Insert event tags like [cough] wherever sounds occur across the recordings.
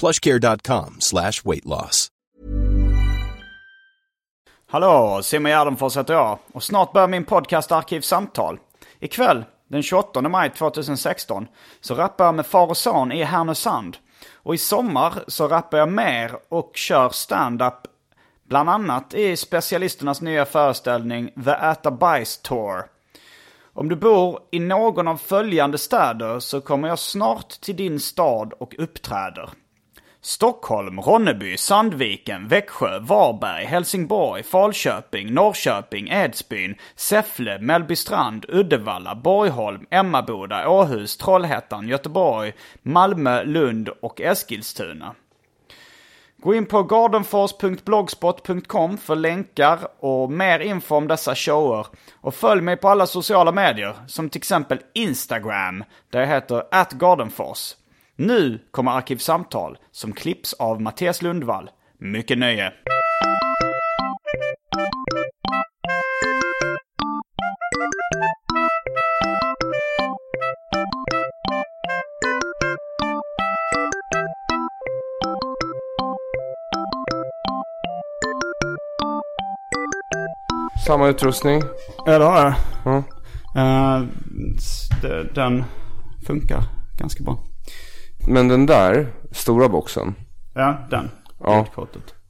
plushcare.com slash weight loss. Hallå, Simon Gärdenfors heter jag och snart börjar min podcast Arkivsamtal. Ikväll, den 28 maj 2016, så rappar jag med far och son i Härnösand. Och i sommar så rappar jag mer och kör stand-up bland annat i specialisternas nya föreställning The Äta Bajs Tour. Om du bor i någon av följande städer så kommer jag snart till din stad och uppträder. Stockholm, Ronneby, Sandviken, Växjö, Varberg, Helsingborg, Falköping, Norrköping, Edsbyn, Säffle, Mellbystrand, Uddevalla, Borgholm, Emmaboda, Åhus, Trollhättan, Göteborg, Malmö, Lund och Eskilstuna. Gå in på gardenfors.blogspot.com för länkar och mer info om dessa shower. Och följ mig på alla sociala medier, som till exempel Instagram, där jag heter atgardenfors. Nu kommer Arkivsamtal, som klipps av Mattias Lundvall. Mycket nöje! Samma utrustning. Ja, det har jag. Ja. S- det- den funkar ganska bra. Men den där stora boxen. Ja, den. Ja.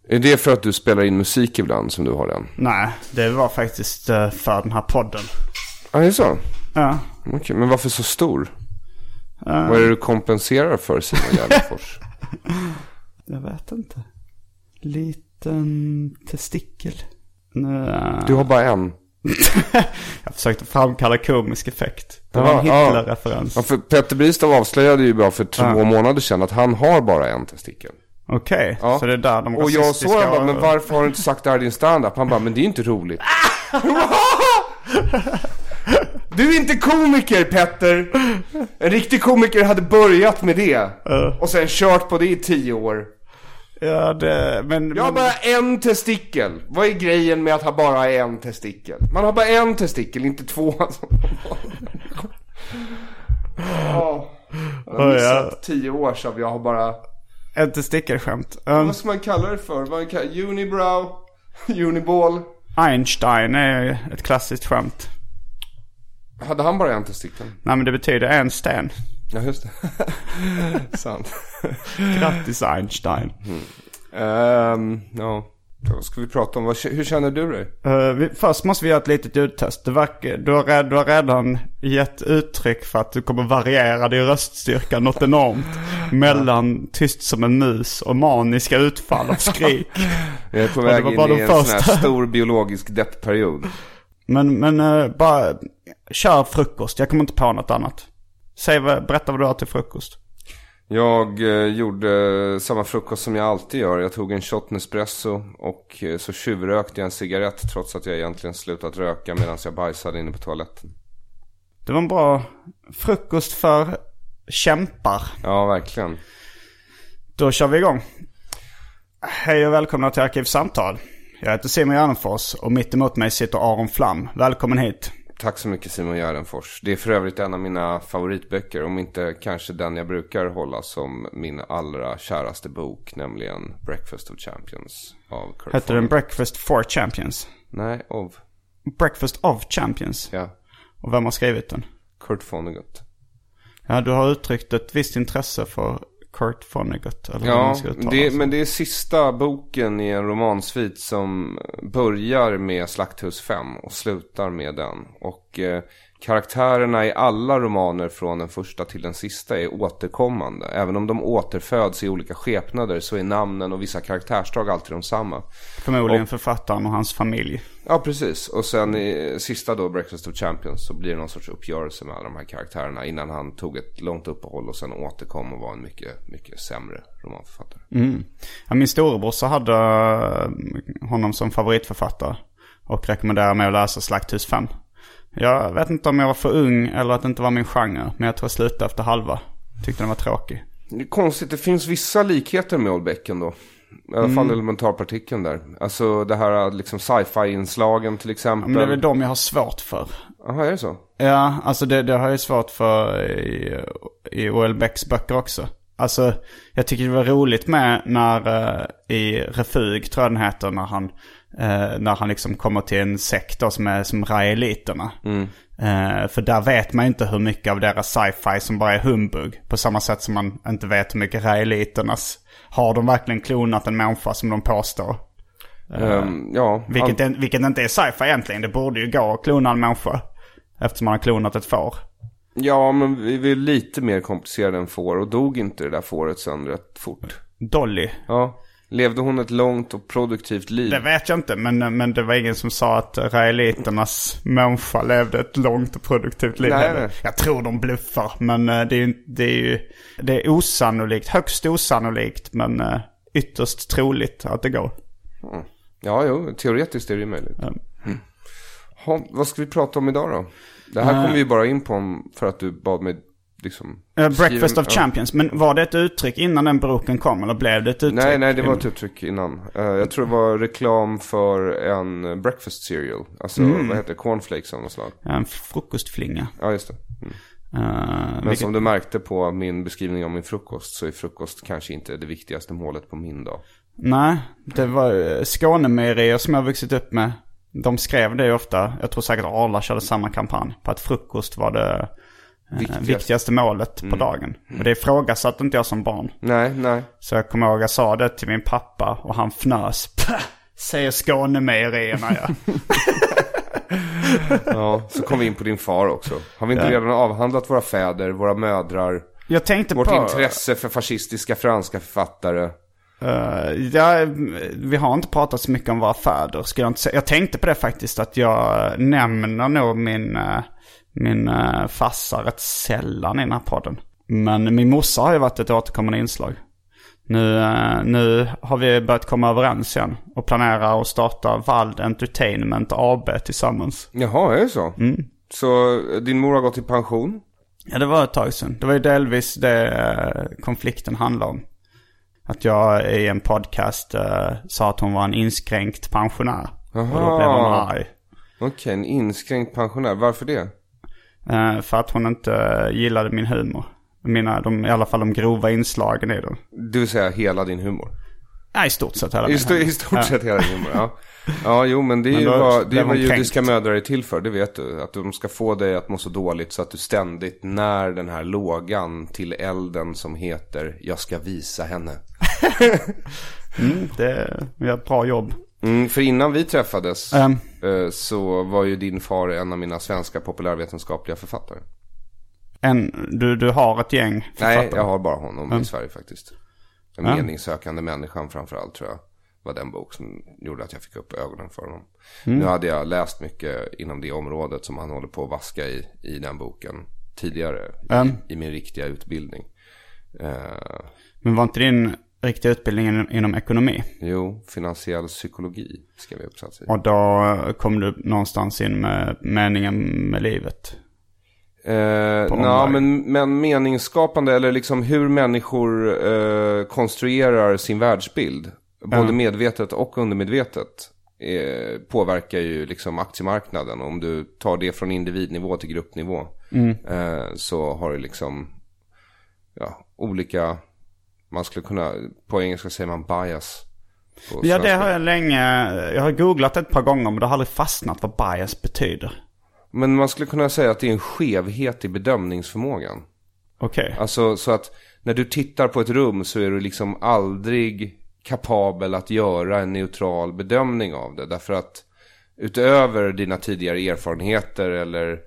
Är det för att du spelar in musik ibland som du har den? Nej, det var faktiskt eh, för den här podden. Ja, det är så? Ja. Okej, men varför så stor? Vad är det du kompenserar för Simon [laughs] Gärdenfors? Jag vet inte. Liten testikel. Nu, eh, Du har bara en. [laughs] Jag försökte framkalla komisk effekt. Det var en. Hitler-referens. Ja, för Petter Bristav avslöjade ju bara för två Ja. månader sedan att han har bara en testikel. Okej, Ja. så det är där de Och jag såg han bara, men varför har du inte sagt det här i din standup? Han bara, men det är inte roligt. [laughs] Du är inte komiker Petter! En riktig komiker hade börjat med det. Och sen kört på det i tio år. Ja, det, men... Jag har men- bara en testikel. Vad är grejen med att ha bara en testikel? Man har bara en testikel, inte två. [laughs] Ja. Jag har Oh, ja. missat tio år så jag har bara... En testikelskämt. Um, Vad ska man kalla det för? Vad kan... Unibrow? Uniball? Einstein är ett klassiskt skämt. Hade han bara en testikel? Nej men det betyder en sten. Ja, just det. [laughs] Sant. Grattis Einstein. Ehm, ja. Vad ska vi prata om? Vad, hur känner du dig? Vi, först måste vi göra ett litet ljudtest. Du, verkar, du, har, du har redan gett uttryck för att du kommer variera din röststyrka något enormt. [laughs] Mellan tyst som en mus och maniska utfall av skrik. [laughs] Jag är på väg in i en sån här första. stor biologisk depperiod. Men, men eh, bara kör frukost. Jag kommer inte på något annat. Säg, berätta vad du har till frukost. Jag eh, gjorde samma frukost som jag alltid gör. Jag tog en shot Nespresso och eh, så tjuvrökte jag en cigarett trots att jag egentligen slutat röka medan jag bajsade inne på toaletten. Det var en bra frukost för kämpar. Ja, verkligen. Då kör vi igång. Hej och välkomna till Arkivsamtal. Jag heter Simon Gärdenfors och mitt emot mig sitter Aron Flam. Välkommen hit. Tack så mycket Simon Gärdenfors. Det är för övrigt en av mina favoritböcker. Om inte kanske den jag brukar hålla som min allra käraste bok. Nämligen Breakfast of Champions av Kurt Heter den Vonnegut. Breakfast for Champions? Nej, of. Breakfast of Champions? Ja, Och vem har skrivit den? Kurt Vonnegut. Ja, du har uttryckt ett visst intresse för Kurt Vonnegut. Eller Ja, det, men det är sista boken i en romansvit som börjar med Slakthus 5 och slutar med den. Och eh, karaktärerna i alla romaner från den första till den sista är återkommande. Även om de återföds i olika skepnader så är namnen och vissa karaktärsdrag alltid de samma. Förmodligen författaren och hans familj. Ja, precis. Och sen i sista då, Breakfast of Champions, så blir det någon sorts uppgörelse med alla de här karaktärerna innan han tog ett långt uppehåll och sen återkom och var en mycket, mycket sämre romanförfattare. Ja, min storebrorsa hade eh, honom som favoritförfattare. Och rekommenderade mig att läsa Slakthus 5. Jag vet inte om jag var för ung eller att det inte var min genre. Men jag tror jag slutade efter halva. Tyckte den var tråkig. Det är konstigt, det finns vissa likheter med Old ändå. I alla fall elementarpartikeln där. Alltså det här liksom sci-fi-inslagen till exempel. Men det är väl de jag har svårt för. Jaha, är det så? Ja, alltså det, det har jag svårt för i, i O.L. Becks böcker också. Alltså, jag tycker det var roligt med när eh, i Refug, tror jag den heter, när han, eh, när han liksom kommer till en sekt då, som är som raeliterna. Eh, för där vet man ju inte hur mycket av deras sci-fi som bara är humbug. På samma sätt som man inte vet hur mycket raeliternas, har de verkligen klonat en människa som de påstår? Ehm, ja. Vilket, all- vilket inte är sci-fi egentligen. Det borde ju gå att klona en människa. Eftersom man har klonat ett får. ja, men vi vi är lite mer komplicerade än får. Och dog inte det där fåret sen rätt fort? Dolly. Ja. Levde hon ett långt och produktivt liv? Det vet jag inte, men, men det var ingen som sa att raeliternas människa levde ett långt och produktivt liv. Nej, nej. Jag tror de bluffar, men eh, det är ju det är, ju, det är osannolikt, högst osannolikt, men eh, ytterst troligt att det går. Ja, jo, teoretiskt är det ju möjligt. Mm. Ha, vad ska vi prata om idag då? Det här kom vi ju bara in på för att du bad mig liksom... Skriva- Breakfast of ja. Champions, men var det ett uttryck innan den boken kom, eller blev det ett uttryck? Nej, nej, det var ett uttryck innan. Eh, jag tror det var reklam för en breakfast cereal. Alltså, Mm. vad heter det? Cornflakes av något slag. En frukostflinga. Ja, just det. Mm. Eh, Men vilket- som du märkte på min beskrivning av min frukost så är frukost kanske inte det viktigaste målet på min dag. Nej, det var Skånemejerier som jag vuxit upp med. De skrev det ofta, jag tror säkert Arla körde samma kampanj, på att frukost var det Viktigast. viktigaste målet på dagen. Och det ifrågasatte inte jag som barn. Nej, nej. Så jag kommer ihåg jag sa det till min pappa och han fnös. Pah, säger Skånemejerierna ja. [laughs] Ja, så kom vi in på din far också. Har vi inte redan avhandlat våra fäder, våra mödrar, Jag tänkte vårt på... intresse för fascistiska franska författare? Eh, ja, vi har inte pratat så mycket om våra fäder. Ska jag, inte säga. jag tänkte på det faktiskt att jag nämner nog min, uh, min uh, farsa rätt sällan i den här podden. Men min morsa har ju varit ett återkommande inslag. Nu, eh, nu har vi börjat komma överens igen och planerar att starta Vald Entertainment AB tillsammans. Jaha, är det så? Mm. Så eh, din mor har gått i pension? Ja, det var ett tag sedan. Det var ju delvis det eh, konflikten handlade om. Att jag i en podcast eh, sa att hon var en inskränkt pensionär. Och då blev hon arg. Okej, en inskränkt pensionär. Varför det? Eh, för att hon inte gillade min humor. Mina, de, i alla fall de grova inslagen i den. Det vill säga hela din humor. Ja, i stort sett hela I, humor. I stort sett hela din humor, ja. [laughs] Ja, jo, men det är Men ju vad, det är vad judiska mödrar är till för, det vet du. Att de ska få dig att må så dåligt så att du ständigt när den här lågan till elden som heter Jag ska visa henne. [laughs] Mm, det vi gör ett bra jobb. Mm, för innan vi träffades Ehm. eh, så var ju din far en av mina svenska populärvetenskapliga författare. En, du, du har ett gäng författare. Nej, jag har bara honom i Sverige faktiskt. Den Ja. meningssökande människan framförallt tror jag. Var den bok som gjorde att jag fick upp ögonen för honom. Mm. Nu hade jag läst mycket inom det området som han håller på att vaska i, i den boken. Tidigare Mm. i, i min riktiga utbildning. Eh, Men var inte din riktiga utbildning inom, ekonomi? jo, finansiell psykologi skrev jag uppsats i. Och då kom du någonstans in med meningen med livet. Eh, na, men, men meningsskapande eller liksom hur människor eh, konstruerar sin världsbild. Både medvetet och undermedvetet. Eh, påverkar ju liksom aktiemarknaden. Om du tar det från individnivå till gruppnivå. Eh, så har du liksom ja, olika, man skulle kunna, på engelska säger man bias. Ja, det har jag länge, jag har googlat ett par gånger men det har aldrig fastnat vad bias betyder. Men man skulle kunna säga att det är en skevhet i bedömningsförmågan. Okej. Alltså så att när du tittar på ett rum så är du liksom aldrig kapabel att göra en neutral bedömning av det. Därför att utöver dina tidigare erfarenheter eller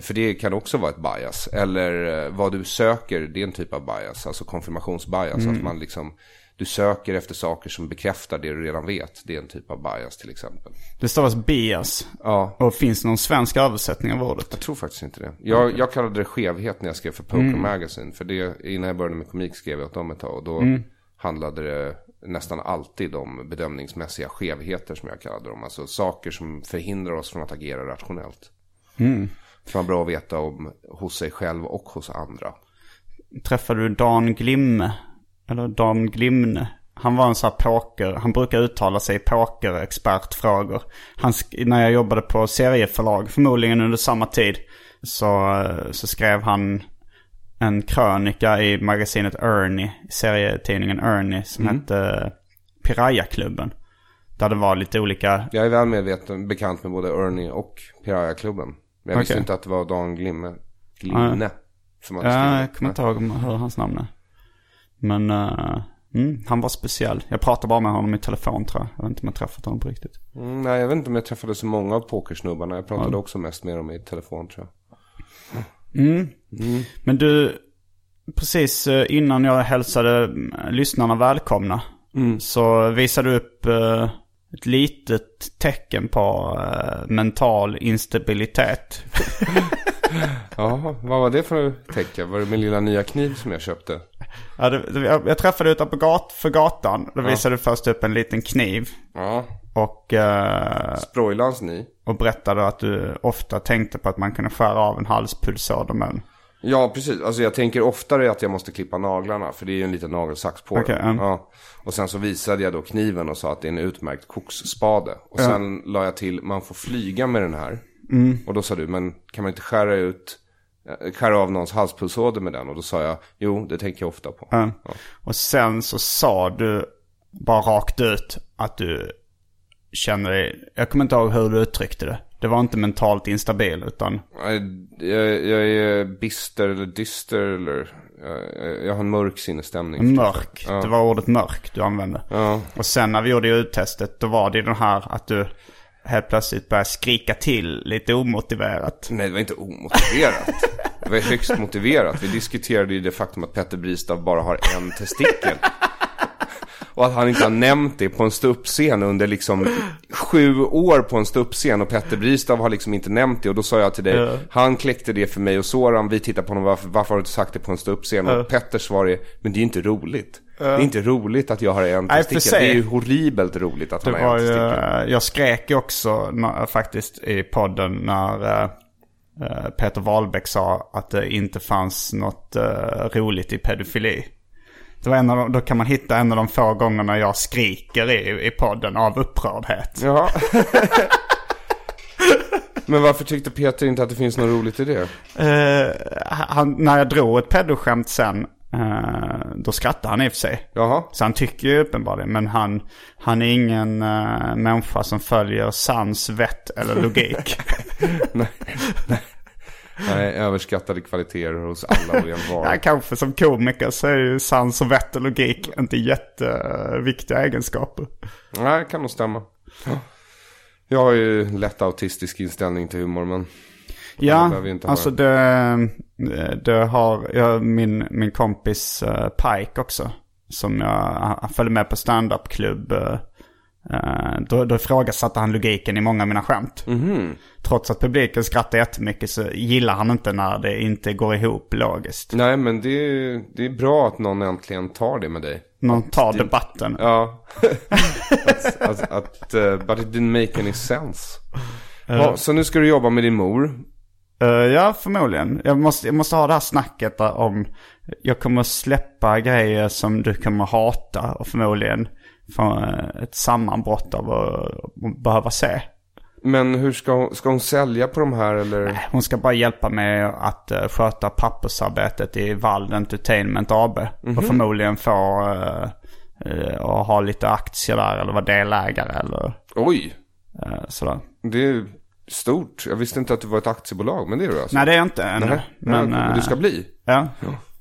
för det kan också vara ett bias. Eller eh, vad du söker, det är en typ av bias. Alltså konfirmationsbias. Att man liksom, du söker efter saker som bekräftar det du redan vet. Det är en typ av bias till exempel. Det stavas bias. Ja, Och finns det någon svensk översättning av ordet? jag tror faktiskt inte det. Jag, jag kallade det skevhet när jag skrev för Poker Magazine. För det, innan jag började med komik skrev jag åt dem ett tag. Och då handlade det nästan alltid om bedömningsmässiga skevheter som jag kallade dem. Alltså saker som förhindrar oss från att agera rationellt. Som var bra att veta om hos sig själv och hos andra. Träffade du Dan Glimme? Eller Dan Glimne? Han var en sån här poker, han brukar uttala sig i pokerexpertfrågor. Han, när jag jobbade på serieförlag, förmodligen under samma tid, så, så skrev han en krönika i magasinet Ernie, serietidningen Ernie, som hette Piraya-klubben. Där det var lite olika, Jag är väl medveten, bekant med både Ernie och Piraya-klubben. Men jag visste inte att det var Dan Glimme. Glimne. Som hade ja, jag kommer inte ihåg hur hans namn är. Men eh, mm, han var speciell. Jag pratade bara med honom i telefon tror jag. Jag vet inte om jag träffat honom på riktigt. Mm, nej, jag vet inte om jag träffade så många av pokersnubbarna. Jag pratade också mest med dem i telefon tror jag. Men du, precis eh, innan jag hälsade mm, lyssnarna välkomna. Så visade du upp eh, ett litet tecken på eh, mental instabilitet. [laughs] Jaha, vad var det för tecken? Var det min lilla nya kniv som jag köpte? Ja, det, det, jag, jag träffade utanför gat, för gatan. Då visade du först upp en liten kniv. Ja, Och, eh, Sproilans ni. och berättade att du ofta tänkte på att man kunde skära av en halspulsåder med den. Ja, precis. Alltså jag tänker oftare att jag måste klippa naglarna. För det är ju en liten nagelsax på Okej, den. ja. Ja. Och sen så visade jag då kniven och sa att det är en utmärkt koksspade. Och sen la jag till, man får flyga med den här. Mm. Och då sa du, men kan man inte skära ut, eh, skära av någons halspulsåder med den? Och då sa jag, jo, det tänker jag ofta på. Ja. Och sen så sa du bara rakt ut att du känner dig, jag kommer inte ihåg hur du uttryckte det. Det var inte mentalt instabil utan, Jag, jag är bister eller dyster eller, jag, jag har en mörk sinnesstämning. mörk. Det var ordet mörk du använde. Ja. Och sen när vi gjorde ljudtestet då var det den här att du helt plötsligt började skrika till lite omotiverat. Nej, det var inte omotiverat. Det var högst motiverat. Vi diskuterade ju det faktum att Petter Bristav bara har en testikel. Och att han inte har nämnt det på en ståuppscen under liksom sju år på en ståuppscen. Och Petter Bristav har liksom inte nämnt det. Och då sa jag till dig, han kläckte det för mig och Soran. Vi tittar på honom, varför, varför har du inte sagt det på en ståuppscen? Och Petters svar är, men det är ju inte roligt. Det är inte roligt att jag har en testikel. Det är ju horribelt roligt att han har en testikel. jag skrek också faktiskt i podden när eh, eh, Peter Wahlbeck sa att det inte fanns något eh, roligt i pedofili. Det var en av de, då kan man hitta en av de få gångerna jag skriker i, i podden av upprördhet. Ja. [laughs] Men varför tyckte Peter inte att det finns något roligt i det? Eh, han, när jag drog ett pedoskämt sen, eh, då skrattade han i och för sig. Jaha. Så han tycker ju uppenbarligen, men han, han är ingen uh, människa som följer sans, vett eller logik. [laughs] Nej, [laughs] överskattade kvaliteter hos alla och [laughs] Ja, envar. kanske som komiker så är ju sans och vett och logik inte jätteviktiga egenskaper. Nej, kan nog stämma. Jag har ju lätt autistisk inställning till humor, men... Ja, alltså det, det har jag, min, min kompis uh, Pike också. Som jag, följde med på standup-klubb. Uh, uh, då, då ifrågasatte han logiken i många av mina skämt. Trots att publiken skrattar jättemycket så gillar han inte när det inte går ihop logiskt. Nej, men det är, det är bra att någon äntligen tar det med dig. Någon tar debatten. Ja. [laughs] att, att, att, eh, but it didn't make any sense. Ja, så nu ska du jobba med din mor. Eh, ja, förmodligen. Jag måste, jag måste ha det här snacket om... Jag kommer släppa grejer som du kommer hata och förmodligen eh, ett sammanbrott av att behöva se. Men hur ska hon, ska hon sälja på de här eller? Hon ska bara hjälpa mig att uh, sköta pappersarbetet i Vald Entertainment AB. Och förmodligen få uh, uh, och ha lite aktier där eller vara delägare eller Oj, uh, sådär. det är stort. Jag visste inte att det var ett aktiebolag, men det är du alltså? Nej, det är jag inte ännu. Nej, Men, men, men du ska bli? Ja.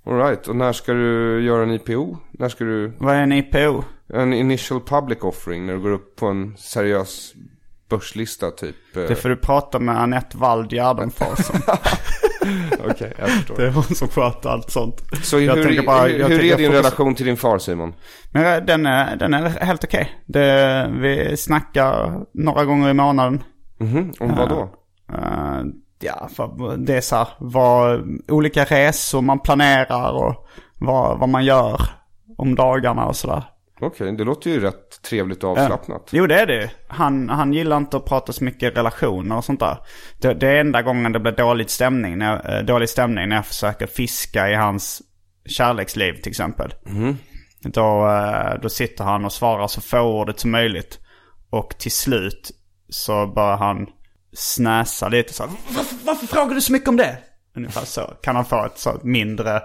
Alright, och när ska du göra en IPO? När ska du... Vad är en IPO? En initial public offering, när du går upp på en seriös börslista typ. eh, Det får du prata med Anette Wald Gärdenfors [laughs] om. Okej, jag [laughs] förstår. Det är hon som sköter allt sånt. Så Jag hur, bara- hur, hur är din relation till din far Simon? Men eh, den är, den är helt okej. Det Vi snackar några gånger i månaden. Mhm, om vad då? Eh, ja, för det är så här, vad, olika resor man planerar och vad, vad man gör om dagarna och sådär. Okej, det låter ju rätt trevligt och avslappnat. Jo, det är det han, han gillar inte att prata så mycket relationer och sånt där. Det, det är enda gången det blir dålig stämning, när, eh, dålig stämning när jag försöker fiska i hans kärleksliv till exempel. Då, eh, då sitter han och svarar så fåordigt som möjligt. Och till slut så börjar han snäsa lite så här, varför, varför frågar du så mycket om det? Ungefär så. Kan han få ett så mindre,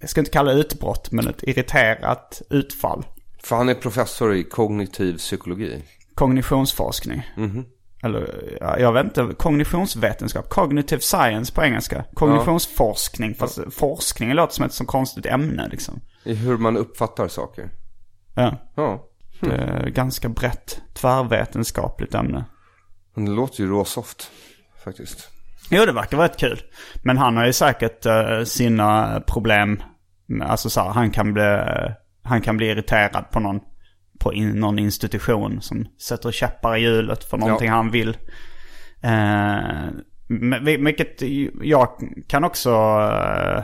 jag ska inte kalla det utbrott, men ett irriterat utfall. För han är professor i kognitiv psykologi. Kognitionsforskning. Eller, ja, jag vet inte, kognitionsvetenskap. Cognitive science på engelska. Kognitionsforskning. Fast forskning låter som ett så konstigt ämne liksom. I hur man uppfattar saker. Ja, Ja, det är ganska brett. Tvärvetenskapligt ämne. men det låter ju råsoft faktiskt. Jo, det verkar vara rätt kul. Men han har ju säkert eh, sina problem. Alltså så här, han kan bli, eh, han kan bli irriterad på någon, på in, någon institution som sätter käppar i hjulet för någonting Ja. han vill. Eh, vilket jag kan också eh,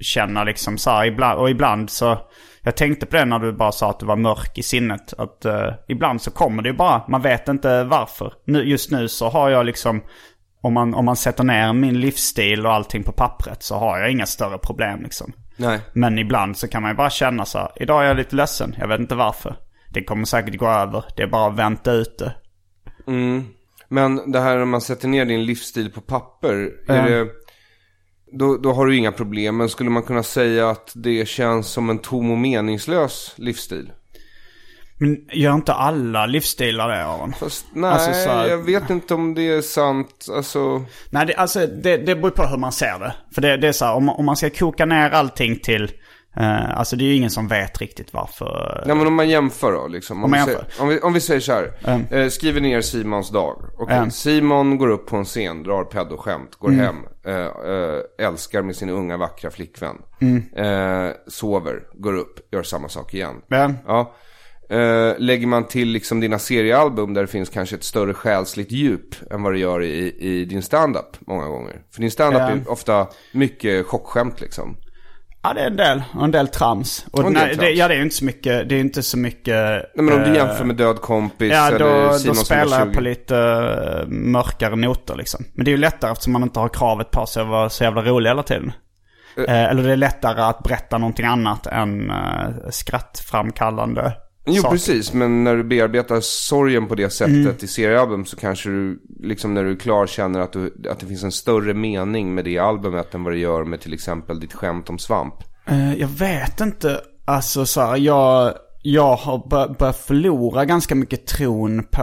känna liksom så här ibland. Och ibland så, jag tänkte på det när du bara sa att du var mörk i sinnet. Att eh, ibland så kommer det ju bara, man vet inte varför. Nu, just nu så har jag liksom, om man, om man sätter ner min livsstil och allting på pappret så har jag inga större problem liksom. Nej. Men ibland så kan man ju bara känna så här, idag är jag lite ledsen, jag vet inte varför. Det kommer säkert gå över, det är bara att vänta ut det. Men det här när man sätter ner din livsstil på papper. Är det, då, då har du inga problem. Men skulle man kunna säga att det känns som en tom och meningslös livsstil? Men gör inte alla livsstilar det Aron? Fast nej, Alltså, så här- jag vet inte om det är sant. Alltså, Nej, det, alltså det, det beror på hur man ser det. För det, det är så här, om, man- om man ska koka ner allting till... Eh, alltså det är ju ingen som vet riktigt varför. nej men om man jämför då liksom. Om, Om man vi, jämför. Säger, om, vi, om vi säger så här. Mm. Eh, skriver ner Simons dag. Okej, Mm. Simon går upp på en scen, drar pedoskämt, går hem. Eh, eh, älskar med sin unga vackra flickvän. Eh, sover, går upp, gör samma sak igen. Ja. Eh, lägger man till liksom dina seriealbum där det finns kanske ett större själsligt djup än vad det gör i, i din standup många gånger. För din standup Ja. är ofta mycket chockskämt liksom. ja, det är en del. Och en del trams. Och, del nej, Det, trams. ja, det är ju inte så mycket. Det är inte så mycket... Nej men om du eh, jämför med Död kompis Ja, eller då, Simon då spelar jag 20. på lite eh, mörkare noter liksom. Men det är ju lättare eftersom man inte har kravet på sig att vara så jävla rolig hela tiden. Eh, eller det är lättare att berätta någonting annat än uh, skrattframkallande Jo saker. precis, men när du bearbetar sorgen på det sättet Mm. i seriealbum så kanske du, liksom när du är klar känner att, du, att det finns en större mening med det albumet än vad det gör med till exempel ditt skämt om svamp. Eh, jag vet inte. Alltså så här, jag, jag har bör, börjat förlora ganska mycket tron på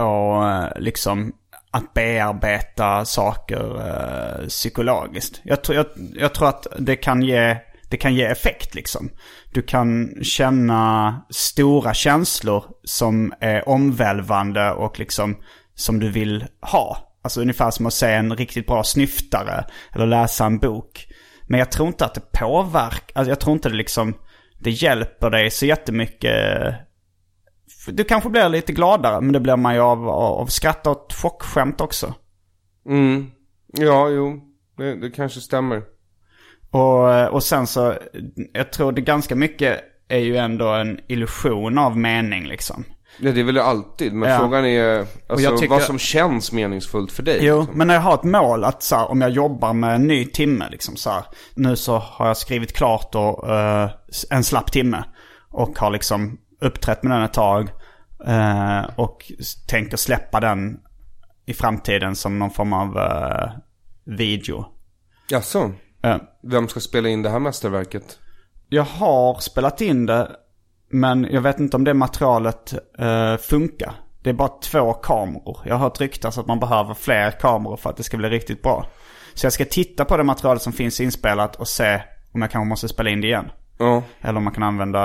eh, liksom att bearbeta saker eh, psykologiskt. Jag, jag, jag tror att det kan ge det kan ge effekt liksom. Du kan känna stora känslor som är omvälvande och liksom som du vill ha. Alltså ungefär som att se en riktigt bra snyftare eller läsa en bok. Men jag tror inte att det påverkar, alltså jag tror inte det liksom, det hjälper dig så jättemycket. Du kanske blir lite gladare, men det blir man ju av, av, av skratt och chockskämt också. Mm. Ja, jo. Det, det kanske stämmer. Och, och sen så, jag tror det ganska mycket är ju ändå en illusion av mening liksom. Ja, det är väl alltid. Men Ja. frågan är alltså, jag tycker- vad som känns meningsfullt för dig. Jo, liksom. men när jag har ett mål att så här, om jag jobbar med en ny timme liksom så här, Nu så har jag skrivit klart och, eh, en slapp timme. Och har liksom uppträtt med den ett tag. eh, och tänker släppa den i framtiden som någon form av eh, video. Jaså? Eh, Vem ska spela in det här mästerverket? jag har spelat in det, men jag vet inte om det materialet eh, funkar. Det är bara två kameror. Jag har hört ryktas att man behöver fler kameror för att det ska bli riktigt bra. Så jag ska titta på det materialet som finns inspelat och se om jag kanske måste spela in det igen. Ja. Eller om man kan använda,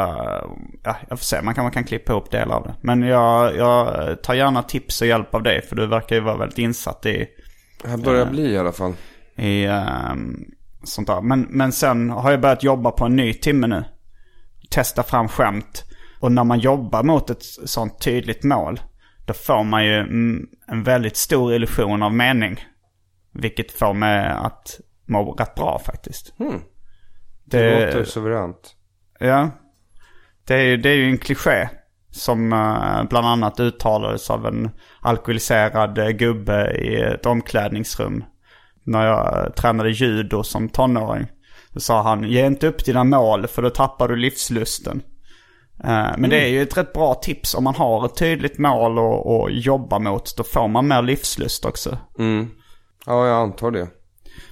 ja jag får se, man kan, man kan klippa ihop delar av det. Men jag, jag tar gärna tips och hjälp av dig för du verkar ju vara väldigt insatt i, Här börjar bli i alla fall. i ehm, sånt där. Men, men sen har jag börjat jobba på en ny timme nu. Testa fram skämt. Och när man jobbar mot ett sånt tydligt mål, då får man ju mm, en väldigt stor illusion av mening. Vilket får mig att må rätt bra faktiskt. Det låter suveränt. Ja. Det är, det är ju en kliché. Som eh, bland annat uttalades av en alkoholiserad eh, gubbe i ett omklädningsrum. När jag tränade judo som tonåring. Då sa han, ge inte upp dina mål för då tappar du livslusten. Eh, men det är ju ett rätt bra tips om man har ett tydligt mål att att jobba mot. Då får man mer livslust också. Ja, jag antar det.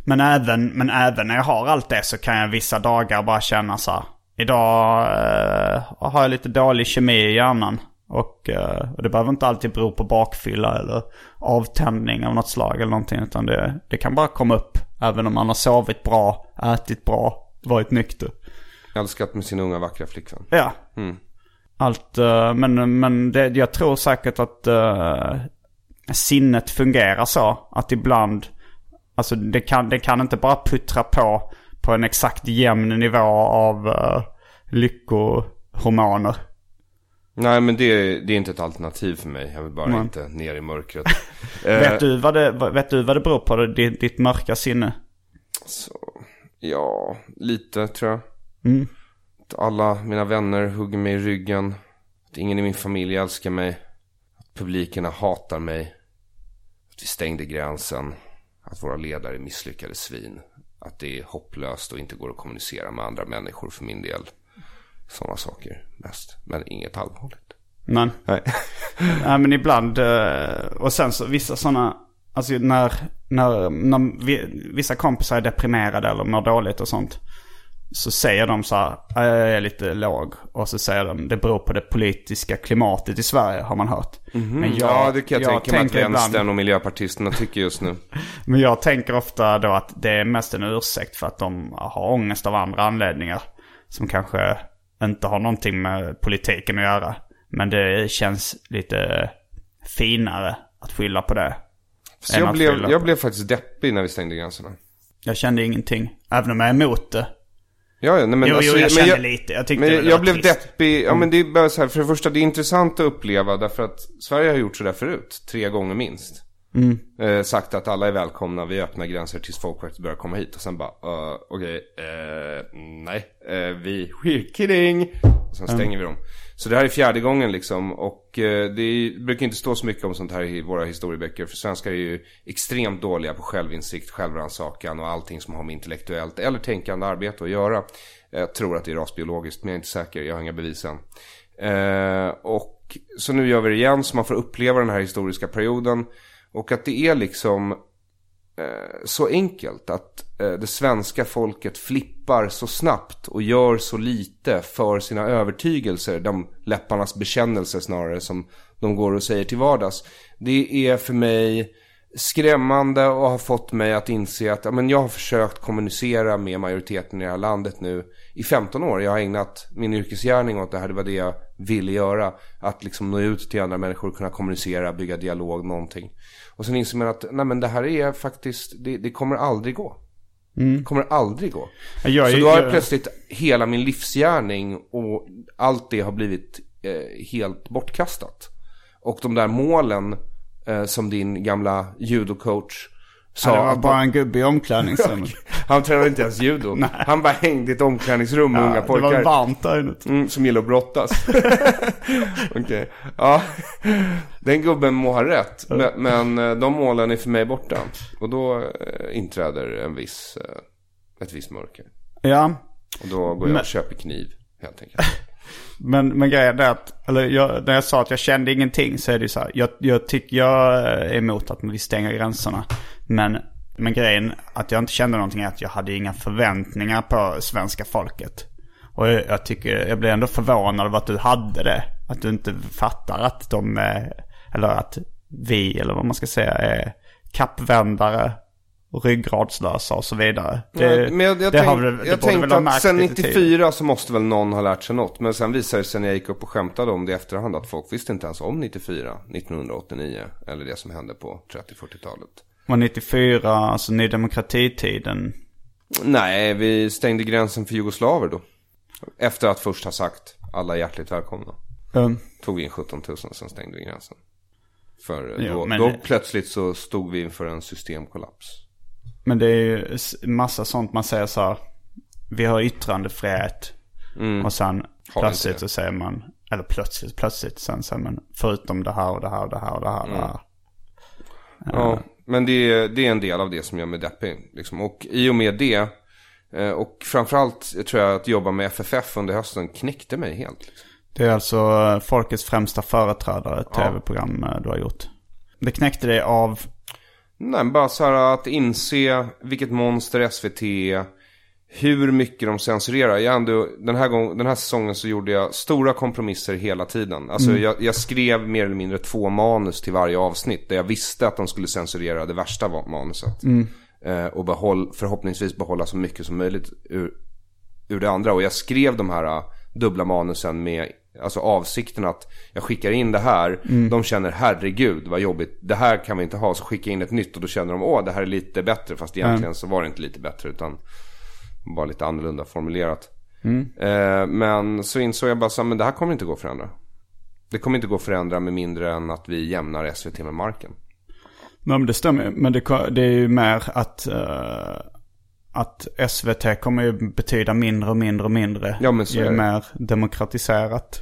Men även, men även när jag har allt det så kan jag vissa dagar bara känna så här. Idag eh, har jag lite dålig kemi i hjärnan. Och, eh, och det behöver inte alltid bero på bakfylla eller avtändning av något slag eller någonting. Utan det, det kan bara komma upp. Även om man har sovit bra, ätit bra, varit nykter. Älskat med sin unga vackra flickvän. Ja. Allt, eh, men, men det, jag tror säkert att uh, sinnet fungerar så. Att ibland, alltså det kan, det kan inte bara puttra på på en exakt jämn nivå av uh, lyckohormoner. Nej, men det, det är inte ett alternativ för mig. Jag vill bara Nej. inte ner i mörkret. [laughs] Vet, du vad det, vet du vad det beror på, ditt, ditt mörka sinne? Ja, lite tror jag. Att alla mina vänner hugger mig i ryggen. Att ingen i min familj älskar mig. Att publikerna hatar mig. Att vi stängde gränsen. Att våra ledare misslyckade svin. Att det är hopplöst och inte går att kommunicera med andra människor för min del. Sådana saker mest. Men inget allvarligt. Men, Nej. [laughs] Nej men ibland, eh, och sen så vissa sådana, alltså när, när, när vi, vissa kompisar är deprimerade eller mår dåligt och sånt. Så säger de så här, "Ja, jag är lite låg. Och så säger de, det beror på det politiska klimatet i Sverige har man hört. Men jag, ja, det kan jag, tänka mig att vänstern ibland, och miljöpartisterna tycker just nu. [laughs] Men jag tänker ofta då att det är mest en ursäkt för att de har ångest av andra anledningar. Som kanske inte har någonting med politiken att göra. Men det känns lite finare att skylla på det. Så jag blev, jag blev faktiskt deppig när vi stängde gränserna. Jag kände ingenting. Även om jag är emot det. Ja, ja, nej, men Jo, alltså, jo, jag kände lite. Jag tyckte men det jag, var jag blev trist. Mm. deppig. Ja, men det är bara så här, för det första, det är intressant att uppleva därför att Sverige har gjort sådär förut. Tre gånger minst. Mm. Eh, sagt att alla är välkomna, vi öppnar gränser tills folk faktiskt börjar komma hit. Och sen bara, uh, okej, eh, nej, uh, vi, [laughs] we're kidding. Och sen stänger vi dem. Så det här är fjärde gången liksom. Och eh, det brukar inte stå så mycket om sånt här i våra historieböcker. För svenskar är ju extremt dåliga på självinsikt, självrannsakan och allting som har med intellektuellt eller tänkande arbete att göra. Jag tror att det är rasbiologiskt, men jag är inte säker. Jag har inga bevis än. Eh, och så nu gör vi det igen, så man får uppleva den här historiska perioden. Och att det är liksom eh, så enkelt att eh, det svenska folket flippar så snabbt och gör så lite för sina övertygelser. De läpparnas bekännelser snarare som de går och säger till vardags. Det är för mig skrämmande och har fått mig att inse att ja, men jag har försökt kommunicera med majoriteten i det här landet nu i 15 år. Jag har ägnat min yrkesgärning åt det här. Det var det jag ville göra. Att liksom nå ut till andra människor, kunna kommunicera, bygga dialog, någonting. Och sen inser man att nej, men det här är faktiskt, det, det kommer aldrig gå. Det kommer aldrig gå. Jag Så då har jag- plötsligt hela min livsgärning och allt det har blivit eh, helt bortkastat. Och de där målen eh, som din gamla judocoach sa. Ja, det var bara en gubbe i omklädningsrummet. [laughs] han tränade inte ens judo. han bara hängde i ett omklädningsrum med unga Ja, det pojkar. var varmt där inne. Mm, som gillar att brottas. [laughs] Okej. Ja. Den gubben må ha rätt. Men, men eh, de målen är för mig borta. Och då eh, inträder en viss, eh, ett visst mörker. Ja, Och då går jag och köper kniv. Helt enkelt. [laughs] Men, men grejen är att, eller jag, när jag sa att jag kände ingenting så är det ju så här. Jag, jag tycker jag är emot att vi stänger gränserna. Men, men grejen att jag inte kände någonting är att jag hade inga förväntningar på svenska folket. Och jag, jag tycker, jag blev ändå förvånad över att du hade det. Att du inte fattar att de är, eller att vi, eller vad man ska säga, är kappvändare ryggradslösa och så vidare. Det, men jag, jag, det tänk, har väl- det jag väl tänkte att sen lite tid. 94 så måste väl någon ha lärt sig något. Men sen visade det sig när jag gick upp och skämtade om det i efterhand att folk visste inte ens om 94, 1989 eller det som hände på 30-40-talet. Var 94, alltså Ny Demokrati-tiden. Nej, vi stängde gränsen för jugoslaver då. Efter att först ha sagt alla är hjärtligt välkomna. Um, Tog vi in 17 000 sen stängde vi gränsen. För Jo, då, men- då plötsligt så stod vi inför en systemkollaps. Men det är ju massa sånt man säger så här. Vi har yttrandefrihet. Och sen Mm. Har plötsligt så säger man, eller plötsligt, plötsligt sen säger man förutom det här och det här och det här och det här. Mm. Det här. Ja, men det är, det är en del av det som gör mig deppig. Liksom. Och i och med det, eh, och framförallt tror jag att jobba med FFF under hösten knäckte mig helt. Liksom. Det är alltså eh, folkets främsta företrädare, ett tv-program eh, du har gjort. Det knäckte dig av, Nej, bara så här att inse vilket monster SVT är. Hur mycket de censurerar. Jag ändå, den, här gång, den här säsongen så gjorde jag stora kompromisser hela tiden. Alltså jag, jag skrev mer eller mindre två manus till varje avsnitt. Där jag visste att de skulle censurera det värsta manuset. Eh, och behåll, förhoppningsvis behålla så mycket som möjligt ur, ur det andra. Och jag skrev de här uh, dubbla manusen med alltså avsikten att jag skickar in det här. De känner herregud vad jobbigt. Det här kan vi inte ha. Så skickar jag in ett nytt och då känner de åh det här är lite bättre. Fast egentligen så var det inte lite bättre utan bara lite annorlunda formulerat. Eh, men så insåg jag bara så här, men det här kommer inte gå att förändra. Det kommer inte gå att förändra med mindre än att vi jämnar SVT med marken. nej men det stämmer Men det, det är ju mer att, eh, att SVT kommer ju betyda mindre och mindre och mindre. Ja, men så är det. mer demokratiserat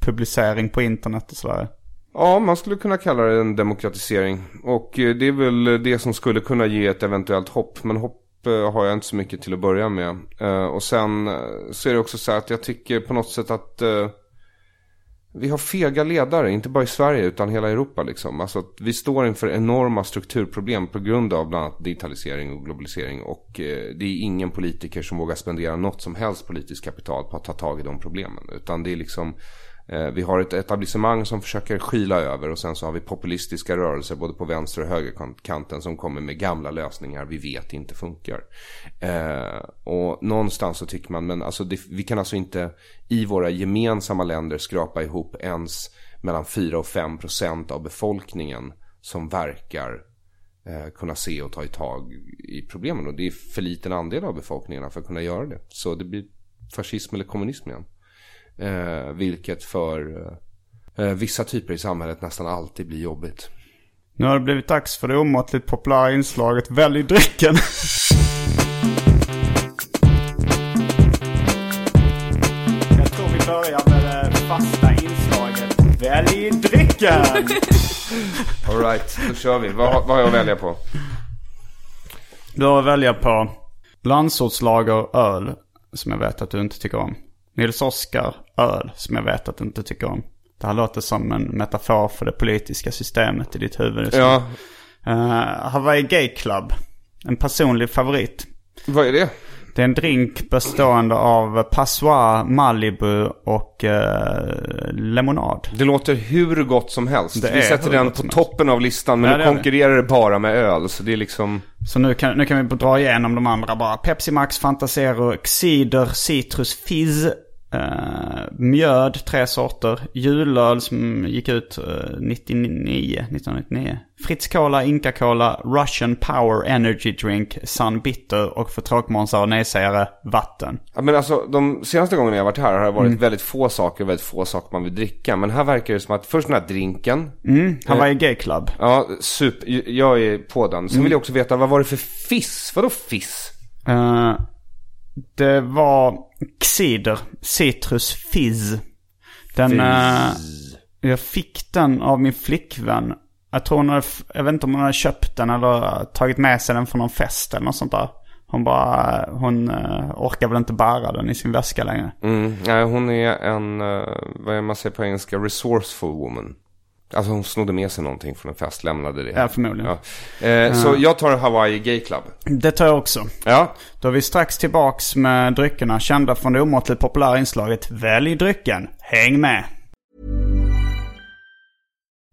publicering på internet och sådär. Ja, man skulle kunna kalla det en demokratisering. Och eh, det är väl det som skulle kunna ge ett eventuellt hopp. Men hopp Typ, eh, har jag inte så mycket till att börja med. Eh, och sen eh, så är det också så här att jag tycker på något sätt att vi har fega ledare, inte bara i Sverige utan hela Europa liksom. Alltså att vi står inför enorma strukturproblem på grund av bland annat digitalisering och globalisering. Och det är ingen politiker som vågar spendera något som helst politiskt kapital på att ta tag i de problemen. Utan det är liksom, Eh, vi har ett etablissemang som försöker skyla över och sen så har vi populistiska rörelser både på vänster och högerkanten som kommer med gamla lösningar vi vet inte funkar. Eh, och någonstans så tycker man, men alltså det, vi kan alltså inte i våra gemensamma länder skrapa ihop ens mellan 4 och 5 procent av befolkningen som verkar eh, kunna se och ta i tag i problemen. Och det är för liten andel av befolkningarna för att kunna göra det. Så det blir fascism eller kommunism igen. Eh, vilket för eh, vissa typer i samhället nästan alltid blir jobbigt. Nu har det blivit dags för det omåttligt populära inslaget Välj drycken. Jag tror vi börjar med det fasta inslaget Välj drycken. Alright, då kör vi. Vad, vad har jag att välja på? Du har att välja på landsortslager öl, som jag vet att du inte tycker om. Nils Oskar öl, som jag vet att du inte tycker om. Det här låter som en metafor för det politiska systemet i ditt huvud. Ja, Eh, Hawaii Gay Club. En personlig favorit. vad är det? Det är en drink bestående av Passoir, Malibu och eh, lemonad. Det låter hur gott som helst. Det vi sätter den på toppen av listan. Men Ja, nu det konkurrerar det bara med öl. Så det är liksom... Så nu kan, nu kan vi dra igenom de andra bara. Pepsi Max, Fantasero, Cider, Citrus, Fizz, eh, mjöd, tre sorter. Julöl som gick ut eh, 99, 1999. Fritz Cola, Inca Cola, Russian Power Energy Drink, Sun Bitter och för tråkmånsar och nejsägare, vatten. Ja, men alltså de senaste gångerna jag varit här har det varit väldigt få saker väldigt få saker man vill dricka. Men här verkar det som att först den här drinken. Hawaii Gay Club. Ja, super. Jag är på den. Sen vill jag också veta, vad var det för fiss? Vadå fiss? Eh, det var cider, citrus fizz. Den, eh, jag fick den av min flickvän. Jag tror hon hade, jag vet inte om hon hade köpt den eller tagit med sig den från någon fest eller något sånt där. Hon bara, hon uh, orkar väl inte bära den i sin väska längre. Mm, nej, hon är en, vad är man säger på engelska, resourceful woman. Alltså hon snodde med sig någonting från en fest, lämnade det. Ja, förmodligen. Ja. Eh, Så jag tar Hawaii Gay Club. Det tar jag också. Ja, Då är vi strax tillbaks med dryckerna kända från det omåttligt populära inslaget Välj drycken. Häng med!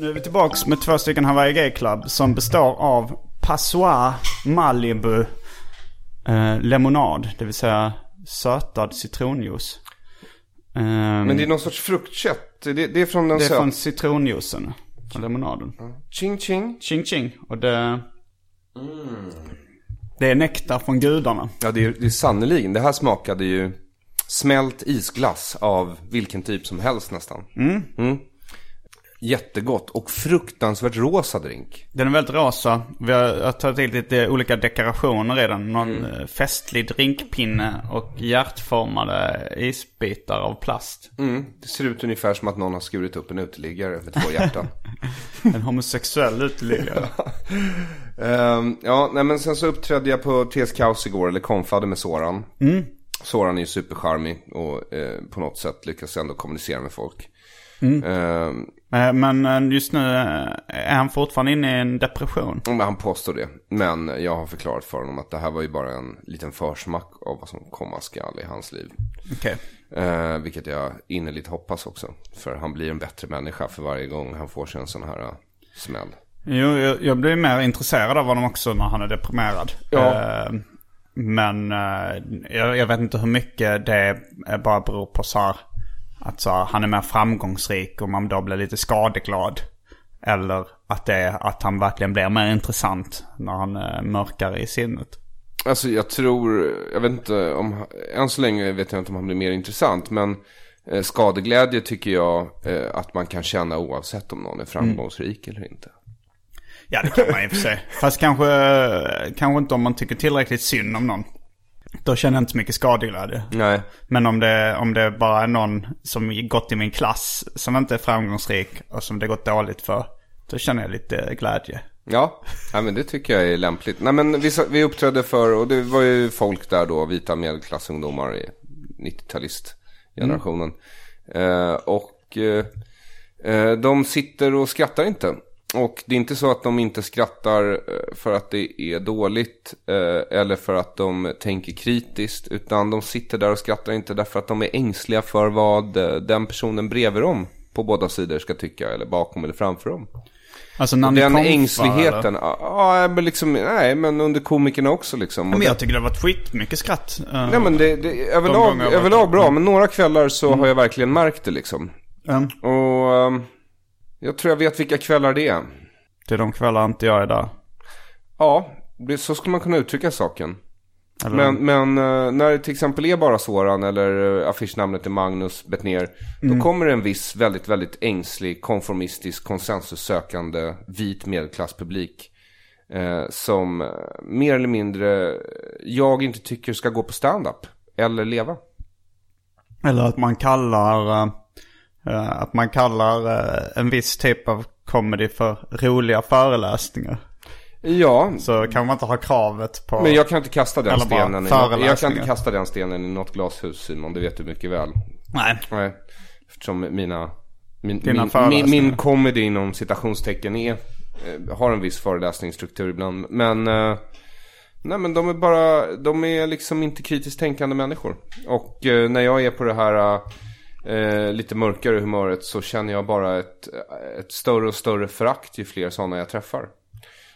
Nu är vi tillbaks med två stycken Hawaii Gay Club som består av Passoir Malibu eh, lemonad. Det vill säga sötad citronjuice. Ehm, Men det är någon sorts fruktkött. Det, det är från den det är söt... från citronjuicen. Från lemonaden. Ching ching. Ching ching. Och det... Det är nektar från gudarna. Ja, det är, det är sannoliken. Det här smakade ju smält isglass av vilken typ som helst nästan. Mm. Jättegott och fruktansvärt rosa drink. Den är väldigt rosa. Vi har, tagit till lite olika dekorationer redan. Någon eh, festlig drinkpinne och hjärtformade isbitar av plast. Mm. Det ser ut ungefär som att någon har skurit upp en uteliggare med två hjärtan. [laughs] En homosexuell uteliggare. [laughs] Ehm, ja, nej men sen så uppträdde jag på TS Kaos igår, eller konfade med Soran. Soran är ju supercharmig och eh, på något sätt lyckas ändå kommunicera med folk. Ehm, Eh, Men eh, just nu eh, är han fortfarande inne i en depression. han påstår det. Men jag har förklarat för honom att det här var ju bara en liten försmack av vad som komma skall i hans liv. Okej. Eh, vilket jag innerligt hoppas också. För han blir en bättre människa för varje gång han får sig en sån här uh, smäll. Jo, jag, jag blir mer intresserad av honom också när han är deprimerad. Ja. Men jag, jag vet inte hur mycket det bara beror på så här, att så han är mer framgångsrik och man då blir lite skadeglad. Eller att det är att han verkligen blir mer intressant när han är mörkare i sinnet. Alltså jag tror, jag vet inte om, än så länge vet jag inte om han blir mer intressant. Men eh, skadeglädje tycker jag eh, att man kan känna oavsett om någon är framgångsrik eller inte. Ja, det kan man och för sig. [laughs] Fast kanske, kanske inte om man tycker tillräckligt synd om någon. Då känner jag inte så mycket skadeglädje. Nej. Men om det, om det bara är någon som gått i min klass som inte är framgångsrik och som det gått dåligt för. Då känner jag lite glädje. Ja, ja men det tycker jag är lämpligt. Nej men vi, vi uppträdde för, och det var ju folk där då, vita medelklassungdomar i 90-talistgenerationen. Eh, och eh, eh, de sitter och skrattar inte. Och det är inte så att de inte skrattar eh, för att det är dåligt eh, eller för att de tänker kritiskt. Utan de sitter där och skrattar inte därför att de är ängsliga för vad eh, den personen bredvid dem på båda sidor ska tycka. Eller bakom eller framför dem. Alltså när Den konfar, ängsligheten, ja men liksom, nej men under komikerna också liksom. Men jag tycker det har varit skitmycket skratt. eh, Nej men det, det överlag, överlag bra, men några kvällar så har jag verkligen märkt det liksom. mm. Och ehm, jag tror jag vet vilka kvällar det är. Det är de kvällar inte jag är där. Ja, det, så skulle man kunna uttrycka saken. Eller, Men, men eh, när det till exempel är bara Soran eller uh, affischnamnet är Magnus Bettner. Då kommer det en viss väldigt, väldigt ängslig, konformistisk, konsensussökande, vit medelklasspublik. Eh, som eh, mer eller mindre eh, jag inte tycker ska gå på stand-up. Eller leva. eller att man kallar, eh, eh, att man kallar eh, en viss typ av comedy för roliga föreläsningar. Ja, Så kan man inte ha kravet på... men jag kan inte kasta den stenen. I jag kan inte kasta den stenen i något glashus Simon, det vet du mycket väl. Nej. Nej, eftersom mina, min, Dina min, min, min comedy inom citationstecken är, eh, har en viss föreläsningsstruktur ibland. Men, eh, nej men de är bara, de är liksom inte kritiskt tänkande människor. Och eh, när jag är på det här eh, lite mörkare humöret så känner jag bara ett, ett större och större förakt ju fler sådana jag träffar.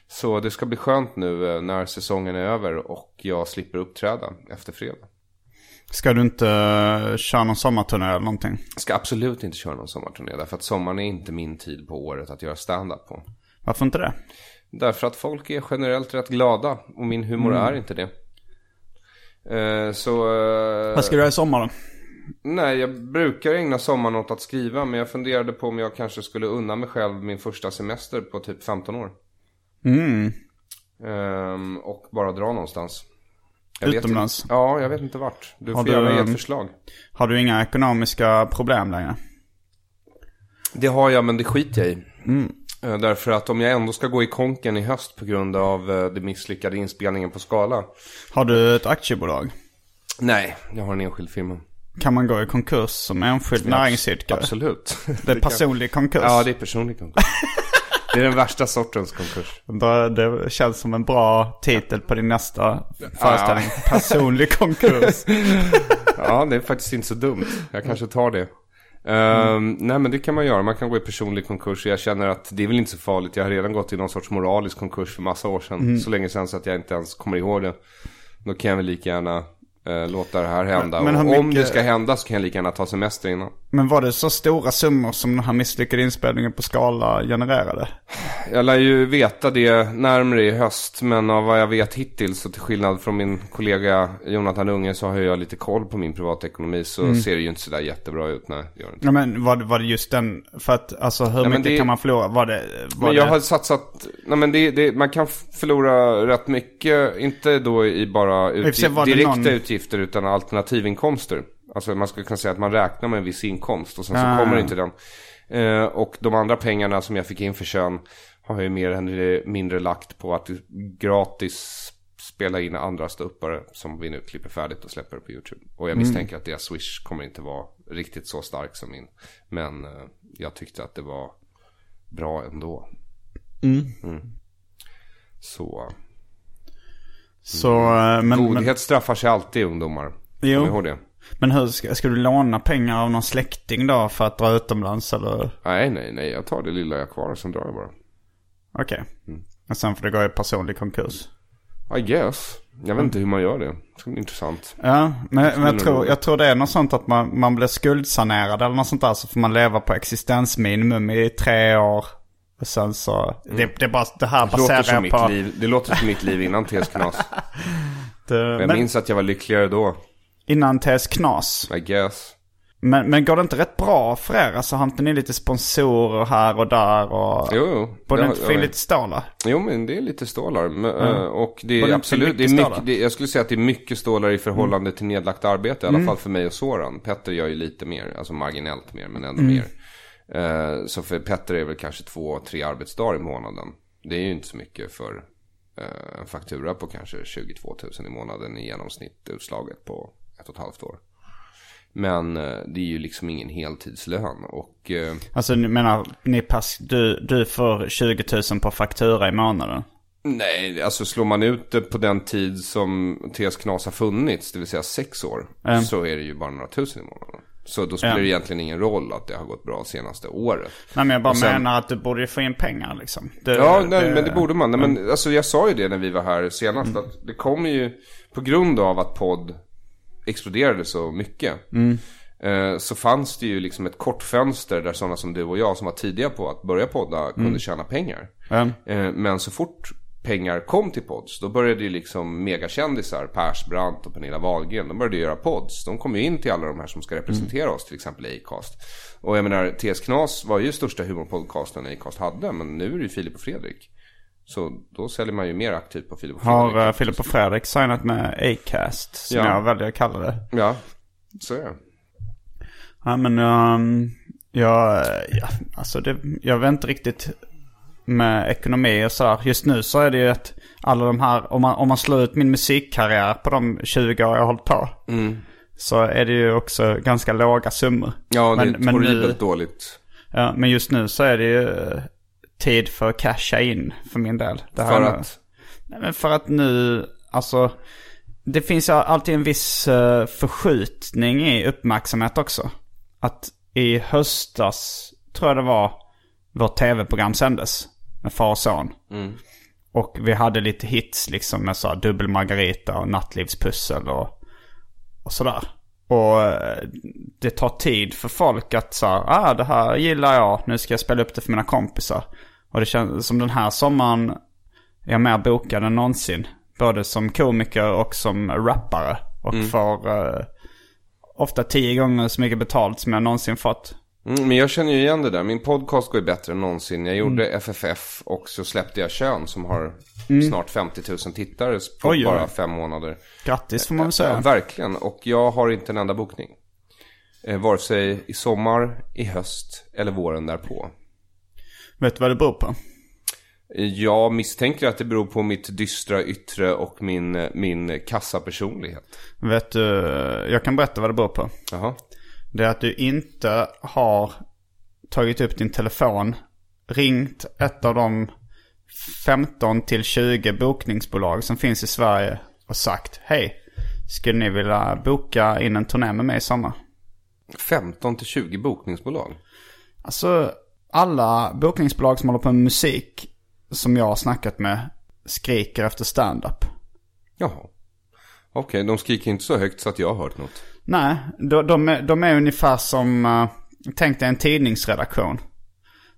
Så det ska bli skönt nu eh, när säsongen är över och jag slipper uppträda efter fredag. Ska du inte uh, köra någon sommarturné eller någonting? Jag ska absolut inte köra någon sommarturné därför att sommaren är inte min tid på året att göra stand-up på. Varför inte det? Därför att folk är generellt rätt glada och min humor är inte det. Eh, så... eh, Vad ska du göra i sommar då? Nej, jag brukar ägna sommaren åt att skriva men jag funderade på om jag kanske skulle unna mig själv min första semester på typ 15 år. Mm. Ehm, och bara dra någonstans. Jag Utomlands? inte- Ja, jag vet inte vart. Du Har får du, gärna ge ett ehm, förslag. Har du inga ekonomiska problem längre? Det har jag men det skiter jag i. Mm. Eh, Därför att om jag ändå ska gå i konken i höst på grund av eh, det misslyckade inspelningen på Skala. Har du ett aktiebolag? Nej, jag har en enskild firma. Kan man gå i konkurs som enskild näringsidkare? Absolut. Det är [laughs] personlig konkurs? Ja, det är personlig konkurs. det är den värsta sortens konkurs. [laughs] Det, känns som en bra titel på din nästa föreställning. Personlig [laughs] konkurs. Ja, det är faktiskt inte så dumt. Jag kanske tar det. Ehm, nej men det kan man göra, man kan gå i personlig konkurs. Jag känner att det är väl inte så farligt. Jag har redan gått i någon sorts moralisk konkurs för massa år sedan. Så länge sedan så att jag inte ens kommer ihåg det. Då kan jag väl lika gärna låta det här hända. Men hur och om mycket- det ska hända så kan jag lika gärna ta semester innan. Men var det så stora summor som den här misslyckade inspelningen på Skala genererade? Jag lär ju veta det närmare i höst, men av vad jag vet hittills och till skillnad från min kollega Jonathan Unge så har jag lite koll på min privatekonomi så Mm. ser det ju inte sådär jättebra ut. Nej, det gör det inte. Ja men var, det- var det just den, för att alltså hur men mycket det- kan man förlora? Var det, var Men jag det... har satsat, nej men det, det, man kan förlora rätt mycket, inte då i bara utgift, direkta någon- utgifter utan alternativinkomster. Alltså man skulle kunna säga att man räknar med en viss inkomst och sen så Ah. kommer inte den. Eh, och de andra pengarna som jag fick in för kön har jag ju mer eller mindre lagt på att gratis spela in andra ståuppare som vi nu klipper färdigt och släpper på YouTube. Och jag Mm. misstänker att deras swish kommer inte vara riktigt så stark som min. Men eh, jag tyckte att det var bra ändå. Mm. Så Så, eh, men, men, godhet straffar sig alltid ungdomar. Jo. Ihåg det. men hur ska, ska du låna pengar av någon släkting då för att dra utomlands eller? Nej, nej, nej. Jag tar det lilla jag har kvar och sen drar jag bara. Okej. Mm. Och sen får du gå i personlig konkurs? I guess. Jag vet inte hur man gör det. Det ska bli intressant. Ja, men, men jag, tror, jag tror det är något sånt att man, man blir skuldsanerad eller något sånt där. Så får man leva på existensminimum i tre år. Och sen så, det, det är bara, det här Mm. Det låter, baserar jag mitt på. liv, det låter som mitt liv innan TS Knas. [laughs] Det, Jag men minns att jag var lyckligare då. innan TS Knas. I guess. Men, men går det inte rätt bra för er? Alltså har inte ni lite sponsorer här och där och... Jo, jo. Borde Det inte få in lite stålar? Jo, men det är lite stålar. Men, eh, Och det är inte absolut, det är mycket det, jag skulle säga att det är mycket stålar i förhållande till nedlagt arbete. I Mm. alla fall för mig och Soran. Petter gör ju lite mer, alltså marginellt mer, men ändå Mm. mer. Eh, Så för Petter är väl kanske två, tre arbetsdagar i månaden. Det är ju inte så mycket för eh, en faktura på kanske 22 000 i månaden i genomsnitt utslaget på ett och ett halvt år. Men eh, det är ju liksom ingen heltidslön och Alltså ni menar, ni pass, du, du får 20 000 på faktura i månaden? Nej, alltså slår man ut det på den tid som TS Knas har funnits, det vill säga sex år, Mm. så är det ju bara några tusen i månaden. Så då spelar Ja. det egentligen ingen roll att det har gått bra senaste året. Nej men jag bara sen- menar att du borde få in pengar liksom. Det, Ja, nej, men det borde man. Nej, men alltså jag sa ju det när vi var här senast, Mm. att det kommer ju på grund av att podd exploderade så mycket. Mm. eh, Så fanns det ju liksom ett kort fönster där sådana som du och jag som var tidiga på att börja podda kunde tjäna pengar. Mm. Eh, Men så fort pengar kom till pods, då började ju liksom megakändisar, Persbrandt och Pernilla Wahlgren, de började göra pods. De kom ju in till alla de här som ska representera oss, till exempel Acast. Och jag menar, TS Knas var ju största humorpodcasten Acast hade, men nu är det ju Filip och Fredrik. Så då säljer man ju mer aktivt på Filip och Fredrik. Har uh, Filip och Fredrik signat med Acast? Som Ja. jag väljer att kalla det. Ja, så är det. Ja men, ehm, Jag, ja, alltså det, jag vet inte riktigt med ekonomi och sådär. Just nu så är det ju att alla de här, om man, om man slår ut min musikkarriär på de 20 år jag har hållit på. Så är det ju också ganska låga summor. Ja, det är Men- men horribelt dåligt. Ja, men just nu så är det ju eh, tid för att casha in för min del. Det För att? Nej, men för att nu, alltså. Det finns alltid en viss eh, förskjutning i uppmärksamhet också. Att i höstas, tror jag det var, vårt tv-program sändes. Med far och son. Och vi hade lite hits liksom med så här dubbel margarita och nattlivspussel och, och sådär. Och eh, det tar tid för folk att så här, ah det här gillar jag, nu ska jag spela upp det för mina kompisar. Och det känns som den här sommaren är jag mer bokad än någonsin. Både som komiker och som rappare. Och får eh, ofta tio gånger så mycket betalt som jag någonsin fått. Mm, men jag känner ju igen det där. Min podcast går ju bättre än någonsin. Jag gjorde FFF och så släppte jag Kön som har snart 50 000 tittare på Oj, oj. bara fem månader. Grattis får man väl säga. verkligen. Och jag har inte en enda bokning. Eh, vare sig i sommar, i höst eller våren därpå. Vet du vad det beror på? Eh, Jag misstänker att det beror på mitt dystra yttre och min, eh, min kassapersonlighet. Vet du, jag kan berätta vad det beror på. Jaha. Det är att du inte har tagit upp din telefon, ringt ett av de 15 till 20 bokningsbolag som finns i Sverige och sagt Hej, skulle ni vilja boka in en turné med mig i sommar? 15 till 20 bokningsbolag. Alltså, alla bokningsbolag som håller på med musik som jag har snackat med skriker efter stand-up. Jaha. Okej, de skriker inte så högt så att jag har hört något. Nej, de, de, är, de är ungefär som, uh, tänk dig en tidningsredaktion.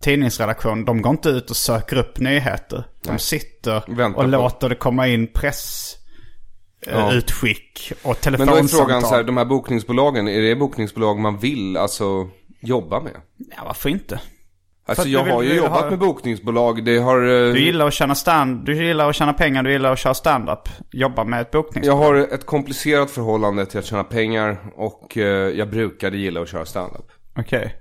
Tidningsredaktion, de går inte ut och söker upp nyheter. De sitter Väntar och på- låter det komma in press eh, Ja. utskick och Men då är telefonsamtal. frågan så här, de här bokningsbolagen, är det bokningsbolag man vill alltså jobba med? Ja, varför inte? Alltså jag vill- har ju jobbat ha- med bokningsbolag, det har... eh, Du gillar att tjäna stand, du gillar att tjäna pengar, du gillar att köra stand-up. Jobba med ett Jag bokningsbolag. har ett komplicerat förhållande till att tjäna pengar och eh, jag brukade gilla att köra standup. Okej.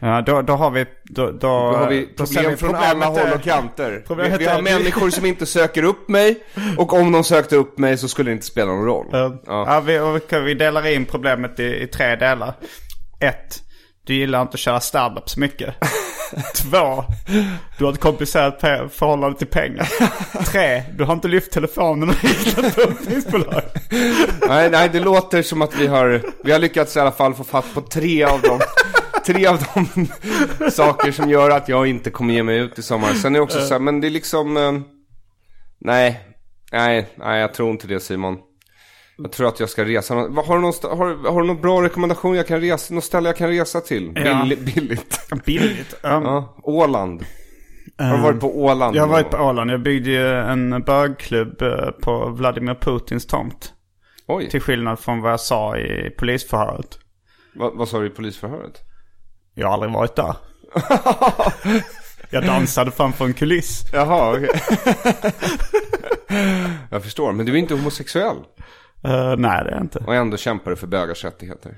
Ja, då, då har vi... Då, då, Då har vi problem vi från alla håll och kanter. Vi, vi har människor som inte söker upp mig och om de sökte upp mig så skulle det inte spela någon roll. Ja. Ja. vi, vi delar in problemet i, i tre delar. Ett, du gillar inte att köra stand-up så mycket. [laughs] Två, du har ett komplicerat förhållande till pengar. Tre, du har inte lyft telefonen och ringt ett bokningsbolag. Nej, nej, det låter som att vi har, vi har lyckats i alla fall få fatt på tre av dem. Tre av de saker som gör att jag inte kommer ge mig ut i sommar. Sen är det också så här, men det är liksom, eh, nej, nej, nej, jag tror inte det Simon. Jag tror att jag ska resa. Har du någon, har, har du någon bra rekommendation jag kan resa, något ställe jag kan resa till? Ja. Billigt. billigt. Billigt. Um, Ja, Åland. Har du varit på Åland? Jag har varit på gång? Åland. Jag byggde ju en bögklubb eh, på Vladimir Putins tomt. Oj, Till skillnad från vad jag sa i polisförhöret. vad, vad sa du i polisförhöret? Jag har aldrig varit där. [laughs] Jag dansade framför en kuliss. Jaha, okej. [laughs] jag förstår, men du är inte homosexuell. Eh, nej, det är jag inte. Och ändå kämpar du för bögars rättigheter.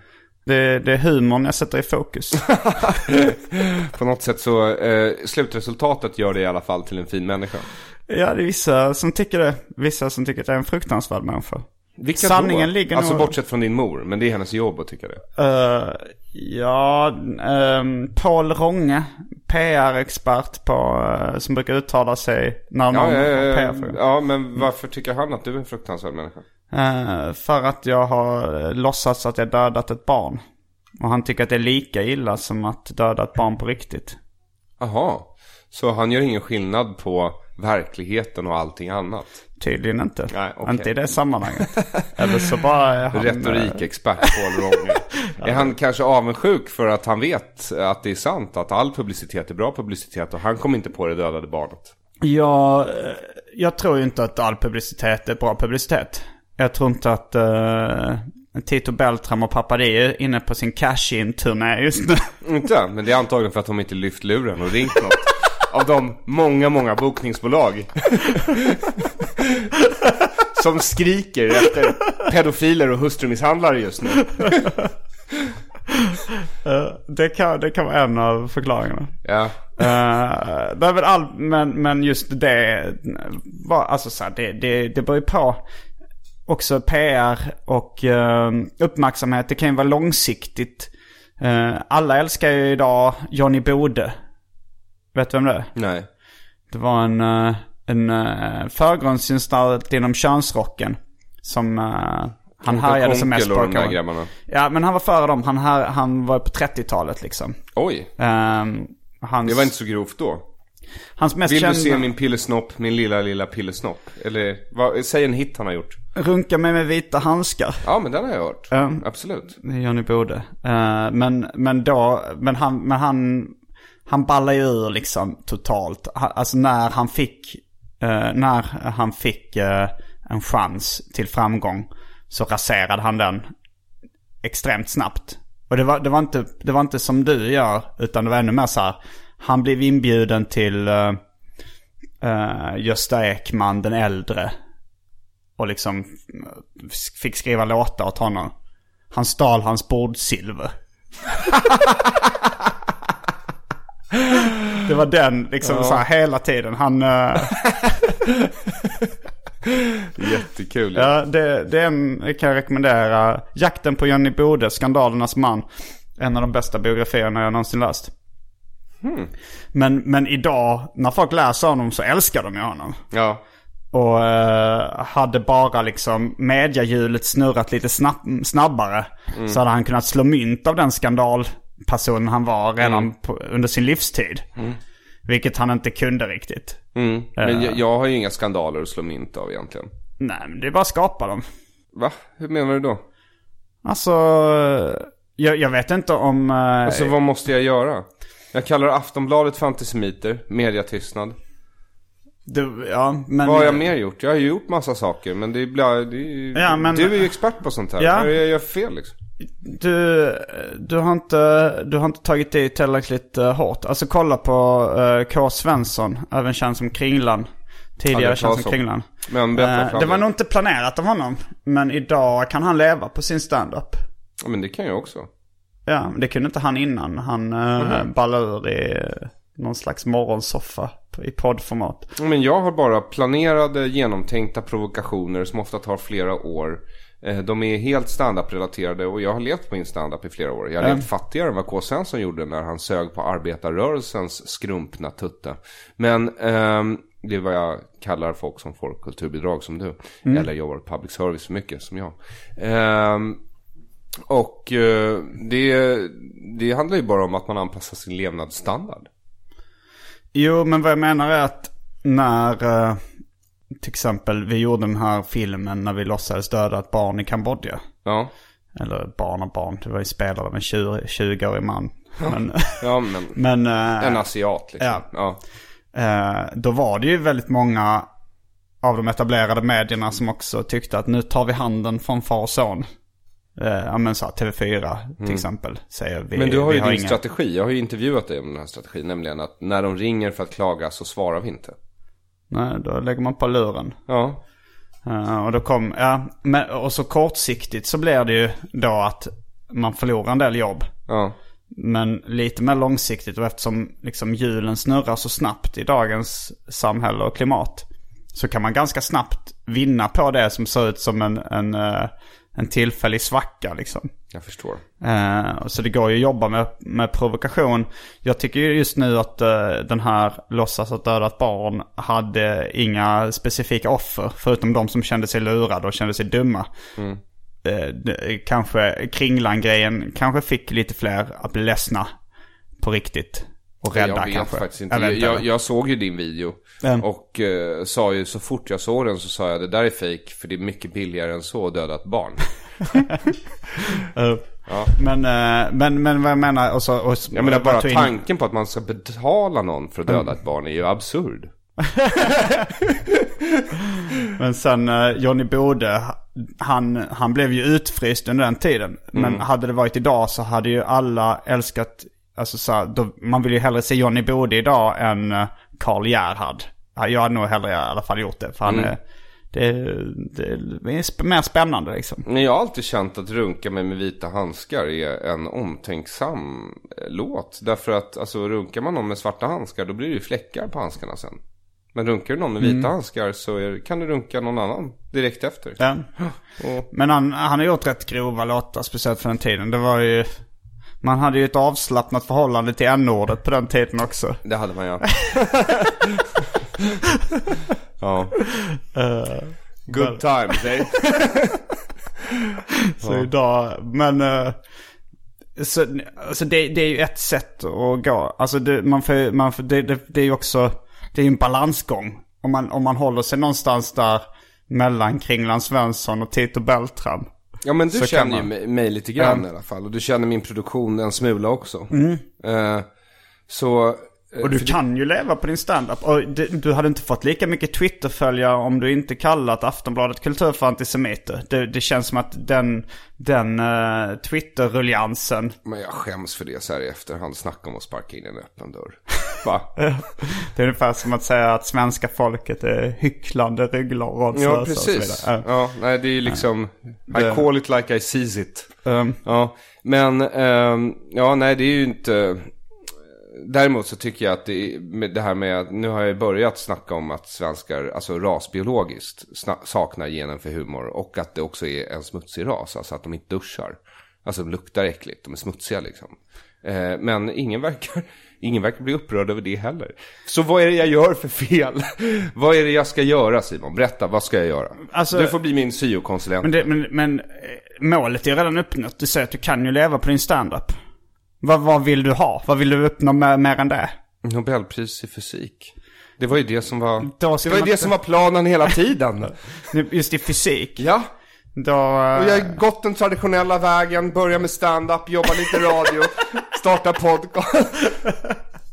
Det, det är humorn jag sätter i fokus. [laughs] På något sätt så, eh, slutresultatet gör dig i alla fall till en fin människa. ja, det är vissa som tycker det. Vissa som tycker att jag är en fruktansvärd människa. Vilka Sanningen då? ligger Alltså nog- bortsett från din mor, men det är hennes jobb att tycka det. Eh, ja, um, Paul Ronge, PR-expert på, eh, som brukar uttala sig när någon Ja, ja, ja, PR-frågor. ja, men varför tycker han att du är en fruktansvärd människa? Eh, för att jag har eh, låtsats att jag dödat ett barn. Och han tycker att det är lika illa som att döda ett barn på riktigt. Aha, så han gör ingen skillnad på verkligheten och allting annat? Tydligen inte. Nej, okej. Inte i det sammanhanget. Eller så bara är han... eh, Retorikexpert Paul [laughs] Ronge. Är han kanske avundsjuk för att han vet att det är sant? Att all publicitet är bra publicitet och han kom inte på det dödade barnet? Eh, jag tror ju inte att all publicitet är bra publicitet. Jag tror inte att uh, Tito Beltram och Papadie är inne på sin cash-in-turné just nu. [laughs] Inte, men det är antagligen för att de inte lyft luren och ringt något. Av de många, många bokningsbolag. [laughs] Som skriker efter pedofiler och hustrumisshandlare just nu. [laughs] Eh, det, kan, det kan vara en av förklaringarna. Ja. Uh, men, all, men, men just det, var, alltså så här, det, det, det beror ju på också PR och uh, uppmärksamhet. Det kan ju vara långsiktigt. Uh, alla älskar ju idag Johnny Bode. Vet du vem det är? Nej. Det var en, uh, en uh, förgrundsgestalt inom könsrocken. Som han härjade som mest på. Ja, men han var före dem. Han, här, han var på 30-talet liksom. Oj. Um, hans, Det var inte så grovt då. Hans mest Vill kända... du se min pillesnopp, min lilla, lilla pillesnopp? Eller, vad, säg en hit han har gjort. Runka mig med vita handskar. Ja, men den har jag hört. Ja. Absolut. Det är Johnny Bode. Eh, men, men då, men han, men han, han ballade ju ur liksom totalt. Han, alltså när han fick, eh, när han fick eh, en chans till framgång så raserade han den extremt snabbt. Och det var, det var, inte, det var inte som du gör, utan det var ännu mer så här. Han blev inbjuden till uh, Gösta Ekman den äldre. Och liksom fick skriva låtar åt honom. Han stal hans bordsilver. [laughs] det var den liksom så här hela tiden. Han... eh, [laughs] Jättekul. Ja, det, det är en, det kan jag rekommendera. Jakten på Johnny Bode, Skandalernas man. En av de bästa biografierna jag någonsin läst. Men, men idag, när folk läser honom så älskar de ju honom. Ja. Och eh, hade bara liksom mediahjulet snurrat lite snabb, snabbare. Så hade han kunnat slå mynt av den skandalpersonen han var redan på, under sin livstid. Vilket han inte kunde riktigt. Mm. Men Eh. jag, jag har ju inga skandaler att slå mynt av egentligen. Nej, men det är bara att skapa dem. Va? Hur menar du då? Alltså, jag, jag vet inte om... eh, Alltså vad måste jag göra? Jag kallar Aftonbladet för antisemiter, mediatystnad. du, ja, men... Vad har jag mer gjort? Jag har ju gjort massa saker men det blir, det är Ja, men- Du är ju expert på sånt här. Ja. Jag gör fel liksom? Du, du, har inte, du har inte tagit det tillräckligt uh, hårt. Alltså kolla på uh, K. Svensson, även känd som Kringlan. Tidigare känd som om. Kringlan. Men Eh, det var nog inte planerat av honom. Men idag kan han leva på sin standup. Ja, men det kan jag också. Ja, men det kunde inte han innan. Han uh, ballade ur i eh, någon slags morgonsoffa i poddformat. Men jag har bara planerade, genomtänkta provokationer som ofta tar flera år. Eh, De är helt standup-relaterade och jag har levt på min standup i flera år. Jag har levt fattigare än vad K. Svensson gjorde när han sög på arbetarrörelsens skrumpna tutte. Men ehm, det är vad jag kallar folk som får kulturbidrag som du. Eller jobbar public service för mycket som jag. Ehm, och eh, det, det handlar ju bara om att man anpassar sin levnadsstandard. Jo, men vad jag menar är att när eh, till exempel vi gjorde den här filmen när vi låtsades döda ett barn i Kambodja. Ja, Eller barn och barn, det var ju spelad av en 20 20-årig man. Men, ja men [laughs] men eh, en asiat liksom. ja. ja. eh, då var det ju väldigt många av de etablerade medierna som också tyckte att nu tar vi handen från far och son. Eh, ja men så här, TV4 till exempel säger vi. Mm. Men du har ju din inga- strategi. Jag har ju intervjuat dig om den här strategin. Nämligen att när de ringer för att klaga så svarar vi inte. Nej, då lägger man på luren. Ja. Eh, och då kom, ja, men, och så kortsiktigt så blir det ju då att man förlorar en del jobb. Ja. Men lite mer långsiktigt och eftersom liksom hjulen snurrar så snabbt i dagens samhälle och klimat. Så kan man ganska snabbt vinna på det som ser ut som en, en, eh, en tillfällig svacka liksom. Jag förstår. Eh, så det går ju att jobba med, med provokation. Jag tycker ju just nu att eh, den här låtsas att döda ett barn hade inga specifika offer. Förutom de som kände sig lurade och kände sig dumma. Eh, det- kanske Kringlan-grejen kanske fick lite fler att bli ledsna på riktigt. Och rädda jag vet kanske. faktiskt inte. Jag Jag, jag, såg ju din video. Mm. Och eh, sa ju så fort jag såg den så sa jag det där är fake för det är mycket billigare än så att döda ett barn. [laughs] Eh, Men, eh, men, men vad jag menar, och så, och, Jag menar bara in- tanken på att man ska betala någon för att döda ett barn är ju absurd. [laughs] Men sen eh, Johnny Bode, han, han blev ju utfryst under den tiden. Men hade det varit idag så hade ju alla älskat, alltså så här, då, man vill ju hellre se Johnny Bode idag än eh, Karl Gerhard. Ja, Jag hade nog hellre i alla fall gjort det. För han är, det, det är sp- mer spännande liksom. Men jag har alltid känt att runka mig med vita handskar är en omtänksam eh, låt. Därför att alltså, runkar man någon med svarta handskar då blir det ju fläckar på handskarna sen. Men runkar du någon med vita handskar så är, kan du runka någon annan direkt efter. Ja. Och, Men han, han har gjort rätt grova låtar, speciellt för den tiden. Det var ju... Man hade ju ett avslappnat förhållande till n-ordet på den tiden också. det hade man ja. [laughs] ja. Good times eh? [laughs] Så idag, men... eh, så, alltså det, det är ju ett sätt att gå. Alltså det, man får, man får, det, det, det är ju också, det är ju en balansgång. Om man, om man håller sig någonstans där mellan Kringland Svensson och Tito Beltram. Ja men du Så känner ju man. mig, mig lite grann Ja. i alla fall. Och du känner min produktion en smula också. Mm. Eh, så... eh, Och du kan ju leva på din standup. Du hade inte fått lika mycket Twitter-följare om du inte kallat Aftonbladet Kultur för antisemiter. Det, det känns som att den, den uh, Twitter-ruljansen. Men jag skäms för det så här i efterhand. Snacka om att sparka in en öppen dörr. Va? Det är ungefär som att säga att svenska folket är hycklande ryggradslösa Ja, och så precis. vidare. Ja, nej det är liksom... I call it like I sees it. Um, Ja, men ehm, ja, nej det är ju inte... Däremot så tycker jag att det, med det här med att nu har jag börjat snacka om att svenskar, alltså rasbiologiskt, saknar genen för humor. Och att det också är en smutsig ras, alltså att de inte duschar. Alltså de luktar äckligt, de är smutsiga liksom. Eh, men ingen verkar, ingen verkar bli upprörd över det heller. Så vad är det jag gör för fel? [laughs] vad är det jag ska göra Simon? Berätta, vad ska jag göra? Alltså- du får bli min syokonsulent. men, det, men, men eh, målet är ju redan uppnått. Du säger att du kan ju leva på din standup. Vad, vad vill du ha? Vad vill du uppnå mer, mer än det? Nobelpris i fysik. Det var ju det som var, det var ju man det inte- som var planen hela tiden. [laughs] Just i fysik. ja, Då... eh, och jag har gått den traditionella vägen, börja med stand-up, jobba lite radio, [laughs] starta podcast.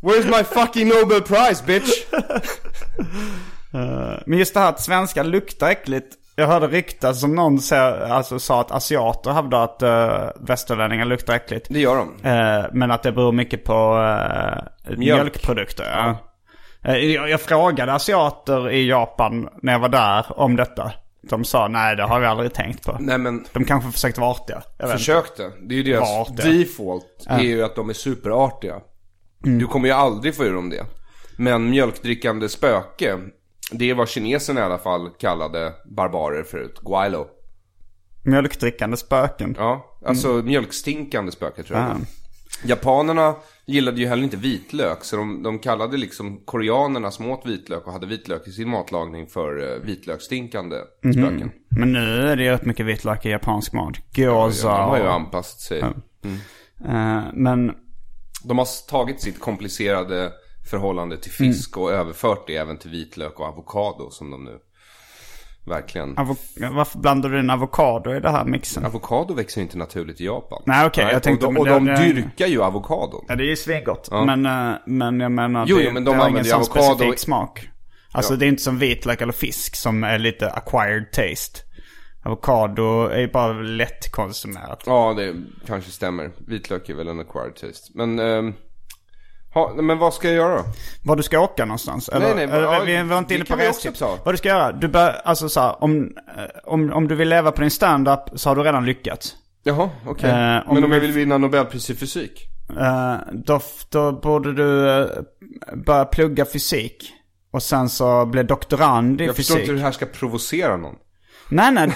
Where's my fucking Nobel Prize bitch? Men just det här att svenskar luktar äckligt. Jag hörde ryktas som någon sa, alltså, sa att asiater hävdar att uh, västerlänningar luktar äckligt. Det gör de. Eh, men att det beror mycket på uh, mjölkprodukter. Ja. Eh, jag, jag frågade asiater i Japan när jag var där om detta. De sa nej det har vi aldrig tänkt på. Nej men, De kanske försökte vara artiga. Försökte. Det är ju deras Vart det? default, är ju att de är superartiga. Du kommer ju aldrig få ur dem det. Men mjölkdrickande spöke, det är vad kineserna i alla fall kallade barbarer förut. Guaylo. Mjölkdrickande spöken. Ja, alltså mjölkstinkande spöke tror jag. Ah. Japanerna gillade ju heller inte vitlök, så de, de kallade liksom koreanerna som åt vitlök och hade vitlök i sin matlagning för uh, vitlökstinkande Mhm. spöken. Men nu är det ju rätt mycket vitlök i japansk mat. Ja, Gyoza de har ju anpassat sig. Eh, men De har tagit sitt komplicerade förhållande till fisk Mm. och överfört det även till vitlök och avokado som de nu verkligen... avo- varför blandar du in avokado i det här mixen? Avokado växer ju inte naturligt i Japan. Nej, okej, jag tänkte- och de, och de det- dyrkar ju avokadon. Ja, det är ju svingott. Ja. Men, eh, men jag menar, Jo, det, jo, men de det har ingen använder ju sån specifik smak. Alltså det är inte som vitlök eller fisk som är lite acquired taste. Avokado är ju bara lätt konsumerat. Ja, det kanske stämmer. Vitlök är väl en acquired taste. Men, ehm, ha, men vad ska jag göra då? Var du ska åka någonstans? Eller, Nej, nej, eller, ja, vi var inte inne på ta. Vad du ska göra? Du bör, alltså så här, om, eh, om, om du vill leva på din standup så har du redan lyckats. Jaha, okej. Eh, om men om du jag vill- vinna Nobelpris i fysik? Eh, då, då borde du eh, börja plugga fysik. Och sen så bli doktorand i Jag förstår fysik. inte hur det här ska provocera någon. Nej, nej.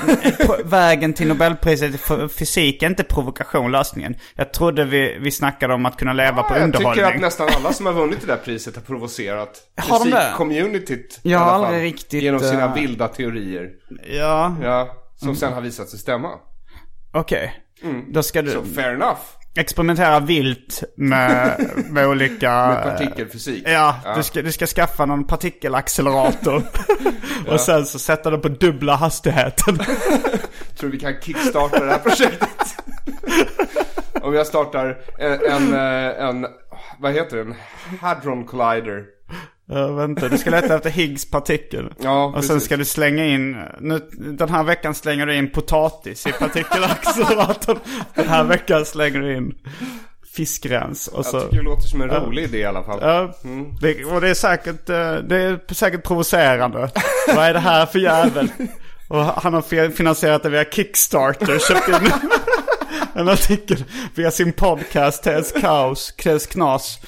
på- Vägen till Nobelpriset för fysik är inte provokation lösningen. Jag trodde vi, vi snackade om att kunna leva på Ja, jag underhållning. tycker att nästan alla som har vunnit det där priset har provocerat fysik-communityt. i Jag har aldrig riktigt, Genom sina eh, vilda teorier. Ja, Ja, som sen har visat sig stämma. okej. Då ska du Så fair enough. Experimentera vilt med, med olika... [laughs] Med partikelfysik. Ja, Du, ska, du ska skaffa någon partikelaccelerator. [laughs] Och sen så sätta den på dubbla hastigheten. [laughs] Tror vi kan kickstarta det här projektet. Om jag startar en, en, eh, en, vad heter det, en hadron collider. Ja, vänta, du ska leta efter Higgs partikel. Ja, och sen precis. ska du slänga in, nu, den här veckan slänger du in potatis i partikelacceleratorn. [laughs] den här veckan slänger du in fiskrens. Och så, Jag tycker det låter som en rolig idé i alla fall. Ja, det, och det är säkert, eh, det är säkert provocerande. Vad är det här för jävel? Och han har fi- finansierat det via Kickstarter. Köpt in en artikel via sin podcast Teds Kaos, Teds Knas.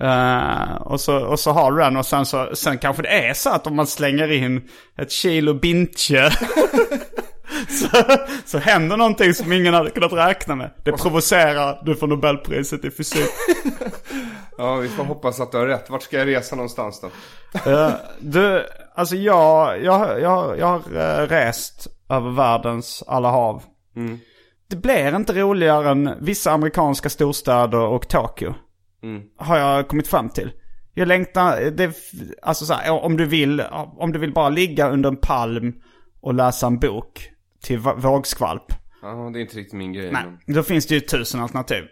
Eh, och, så, och så har du den och sen, så, sen kanske det är så att om man slänger in ett kilo bintje [laughs] så, så händer någonting som ingen hade kunnat räkna med. Det provocerar, du får Nobelpriset i fysik. [laughs] Ja, vi får hoppas att du har rätt. Vart ska jag resa någonstans då? Eh, du, alltså jag, jag, jag, jag har eh, rest över världens alla hav. Det blir inte roligare än vissa amerikanska storstäder och Tokyo. Har jag kommit fram till. Jag längtar, det, alltså så här, om du vill, om du vill bara ligga under en palm och läsa en bok till va- vågskvalp. Ja, det är inte riktigt min grej. Nej, men- då finns det ju tusen alternativ.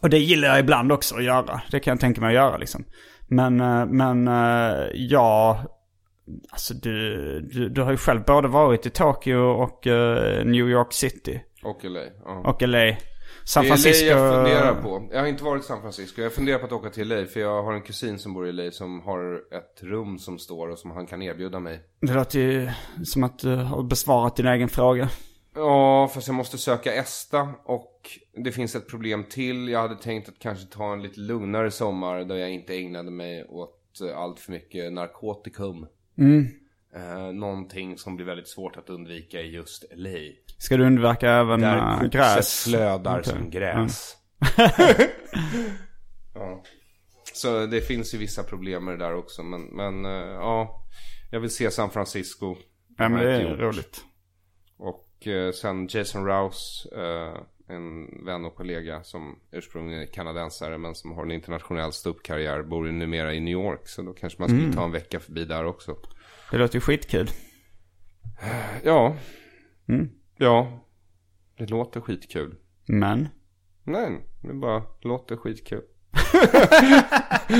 Och det gillar jag ibland också att göra. Det kan jag tänka mig att göra liksom. Men, eh, men eh, ja, alltså du, du, du har ju själv både varit i Tokyo och eh, New York City. Och LA. Ja. Och LA. San Det är Francisco. LA jag funderar på. Jag har inte varit i San Francisco. Jag funderar på att åka till LA. För jag har en kusin som bor i LA som har ett rum som står och som han kan erbjuda mig. Det låter ju som att du har besvarat din egen fråga. Ja, fast jag måste söka ESTA och det finns ett problem till. Jag hade tänkt att kanske ta en lite lugnare sommar där jag inte ägnade mig åt allt för mycket narkotikum. Eh, någonting som blir väldigt svårt att undvika i just LA. Ska du undvika även Där äh, kokset gräs? flödar Okej. som gräs. [laughs] ja. Så det finns ju vissa problem med det där också. Men, men eh, ja, jag vill se San Francisco. Ja, men det är roligt. Och eh, sen Jason Rouse, eh, en vän och kollega som ursprungligen är kanadensare men som har en internationell ståuppkarriär, bor ju numera i New York. Så då kanske man skulle Mm. ta en vecka förbi där också. Det låter ju skitkul. Ja, Mm. ja, det låter skitkul. Men. Nej, det bara låter skitkul. [laughs]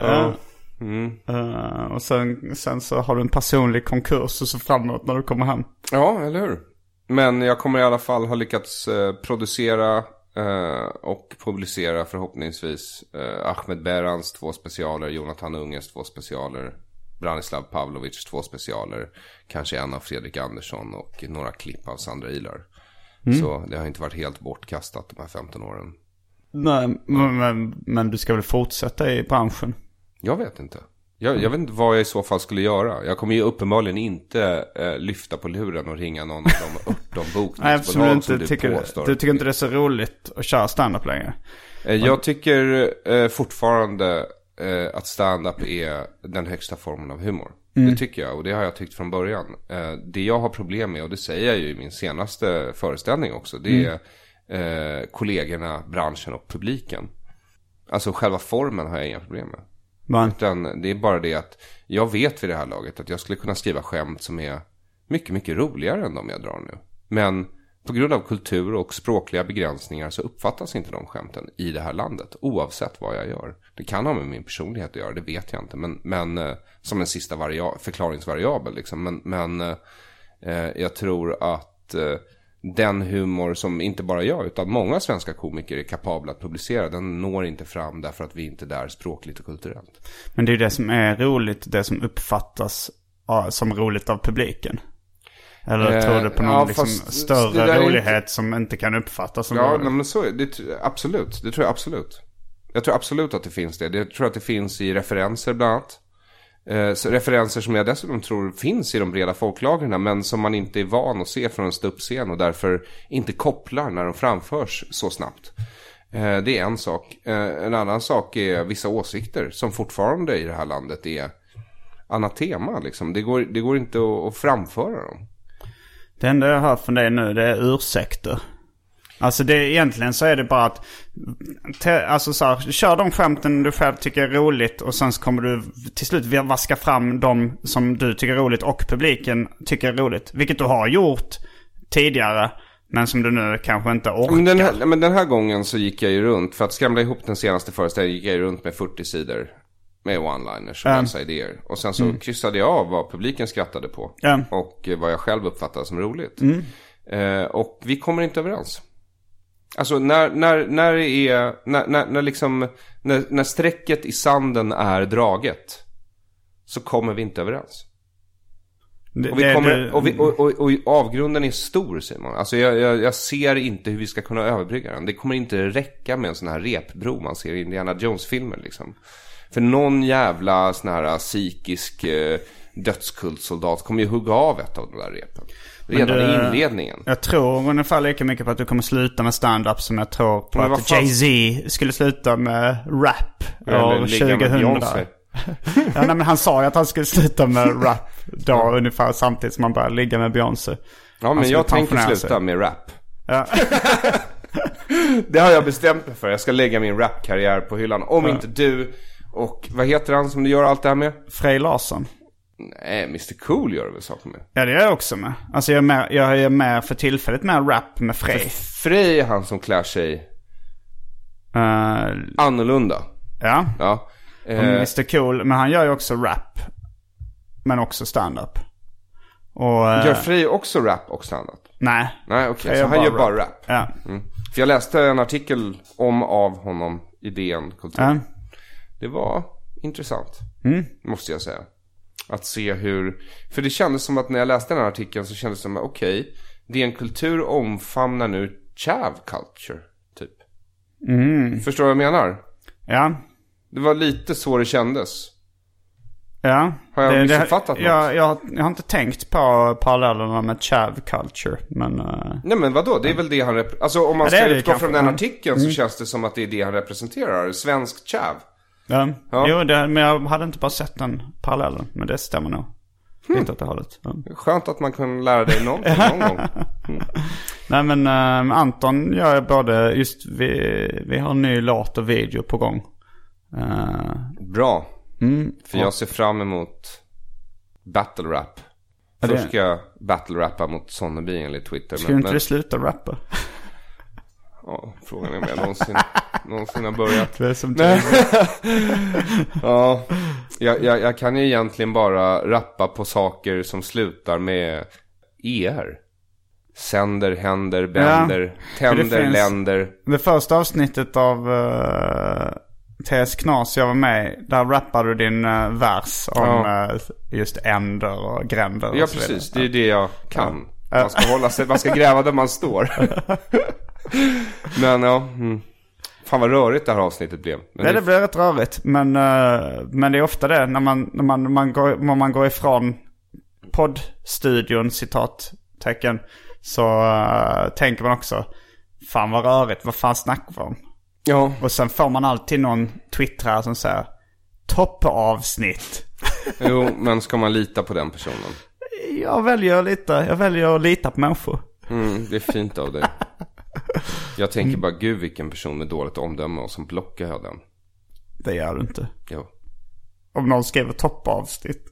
Ja. Mm. Eh, och sen, sen så har du en personlig konkurs och så framåt när du kommer hem. Ja, eller hur? Men jag kommer i alla fall ha lyckats eh, producera eh, och publicera förhoppningsvis eh, Ahmed Berans två specialer, Jonathan Unges två specialer, Branislav Pavlovic två specialer, kanske en av Fredrik Andersson och några klipp av Sandra Ilar. Så det har inte varit helt bortkastat de här 15 åren. Nej, men, men, men du ska väl fortsätta i branschen? Jag vet inte. Jag, jag vet inte vad jag i så fall skulle göra. Jag kommer ju uppenbarligen inte eh, lyfta på luren och ringa någon av de 18 Nej, eftersom du bokningsbolag som inte du tycker, påstår. du tycker inte det är så roligt att köra stand-up längre. Eh, Jag tycker eh, fortfarande eh, att stand-up är den högsta formen av humor. Det tycker jag och det har jag tyckt från början. Eh, det jag har problem med och det säger jag ju i min senaste föreställning också. Det är eh, kollegorna, branschen och publiken. Alltså själva formen har jag inga problem med. Men, Utan det är bara det att jag vet vid det här laget att jag skulle kunna skriva skämt som är mycket, mycket roligare än de jag drar nu. Men på grund av kultur och språkliga begränsningar så uppfattas inte de skämten i det här landet. Oavsett vad jag gör. Det kan ha med min personlighet att göra, det vet jag inte. Men, men eh, som en sista varia- förklaringsvariabel liksom. Men, men eh, eh, jag tror att eh, den humor som inte bara jag utan många svenska komiker är kapabla att publicera. Den når inte fram därför att vi inte är där språkligt och kulturellt. men det är ju det som är roligt, det som uppfattas som roligt av publiken. Eller Eh, tror du på någon ja, liksom, större rolighet som inte kan uppfattas som Ja, nej, men så är det. Absolut, det tror jag absolut. Jag tror absolut att det finns det. Jag tror att det finns i referenser bland annat. Eh, referenser som jag dessutom tror finns i de breda folklagren men som man inte är van att se från en ståuppscen och därför inte kopplar när de framförs så snabbt. Eh, det är en sak. Eh, en annan sak är vissa åsikter som fortfarande i det här landet är anatema. Liksom. Det, går, det går inte att, att framföra dem. Det enda jag hör från dig nu det är ursäkter. Alltså det, egentligen så är det bara att, te, alltså så här, kör de skämten du själv tycker är roligt och sen så kommer du till slut vaska fram de som du tycker är roligt och publiken tycker är roligt. Vilket du har gjort tidigare, men som du nu kanske inte orkar. Men den, här, men den här gången så gick jag ju runt, för att skramla ihop den senaste föreställningen gick jag ju runt med 40 sidor med one-liners och Mm. idéer. Och sen så kryssade jag av vad publiken skrattade på. Ja. Och vad jag själv uppfattade som roligt. Mm. Eh, och vi kommer inte överens. Alltså när, när, när det är, när, när, när liksom, när, när strecket i sanden är draget. Så kommer vi inte överens. Det- Och, vi det- kommer, det- och, vi, och, och, och avgrunden är stor Simon. Alltså jag, jag, jag ser inte hur vi ska kunna överbrygga den. Det kommer inte räcka med en sån här repbro man ser i Indiana Jones-filmer liksom. För någon jävla sån här psykisk eh, dödskultsoldat kommer ju hugga av ett av de där repen. Redan Men i inledningen. Jag tror ungefär lika mycket på att du kommer sluta med stand-up som jag tror på Men att fan- Jay-Z skulle sluta med rap år ligga med 2000. Beyoncé. [laughs] ja, nej, men han sa ju att han skulle sluta med [laughs] rap då ungefär samtidigt som han började ligga med Beyoncé. Ja men jag tänker sluta sig. med rap. Ja. [laughs] Det har jag bestämt mig för. Jag ska lägga min rapkarriär på hyllan. Om inte du och vad heter han som du gör allt det här med? Frej Larsson. Nej, Mr Cool gör du väl saker med? Ja, det är jag också med. Alltså jag är med, jag är med för tillfället med rap med Frej. Frej är han som klär sig Uh, annorlunda. ja, Ja. och Eh, Mr Cool. Men han gör ju också rap. Men också stand-up. Och... eh, gör Frej också rap och standup? nej. Nej, okej. Frej så gör han gör bara rap. Ja. Mm. För jag läste en artikel om av honom i DN Kultur. ja. Det var intressant. Mm. Måste jag säga. Att se hur... För det kändes som att när jag läste den här artikeln så kändes det som att okej. DN Kultur omfamnar nu chav culture. Typ. Mm. Förstår du vad jag menar? Ja. Det var lite så det kändes. Ja. Har jag missuppfattat något? jag, jag, jag har inte tänkt på parallellerna med chav culture. Men... eh, Nej men vadå? Det är väl det han Alltså om man Ja, det ska är det utgå från den Mm. artikeln så känns det som att det är det han representerar. Svensk chav. Ja. Ja. Jo, det, men jag hade inte bara sett den parallellen. Men det stämmer nog. Hmm. Lite åt det hållet. Ja. Skönt att man kunde lära dig någonting någon gång. [laughs] Nej men eh, Anton gör både, just vi, vi har en ny låt och video på gång. Eh, Bra. mm, För jag ser fram emot battle rap. Det- Först ska jag battle rappa mot Sonneby enligt Twitter. Skulle inte du sluta rappa? ja, frågan är om jag någonsin, [laughs] någonsin har börjat. Det är som [laughs] ja, jag, jag, jag kan ju egentligen bara rappa på saker som slutar med er. Sänder, händer, bänder, det tänder, finns- länder. Det första avsnittet av uh, TS Knas jag var med där rappade du din uh, vers om Ja. eh, just änder och gränder och Ja, precis. Det är det jag kan. Ja. Man ska hålla sig, man ska gräva där man står. [laughs] Men ja, mm. Fan vad rörigt det här avsnittet blev. Men Ja, det blir rätt rörigt. Men, eh, men det är ofta det när man, när man, man, går, när man går ifrån poddstudion, citattecken, så eh, tänker man också, fan vad rörigt, vad fan snackar vi om? Ja, Och sen får man alltid någon twittrare som säger, toppavsnitt. [laughs] jo, men ska man lita på den personen? Jag väljer lite, jag väljer att lita på människor. Mm, det är fint av dig. [laughs] [laughs] Jag tänker bara, gud vilken person med dåligt omdöme och som blockar jag den. Det gör du inte. Jo. Om någon skriver toppavsnitt.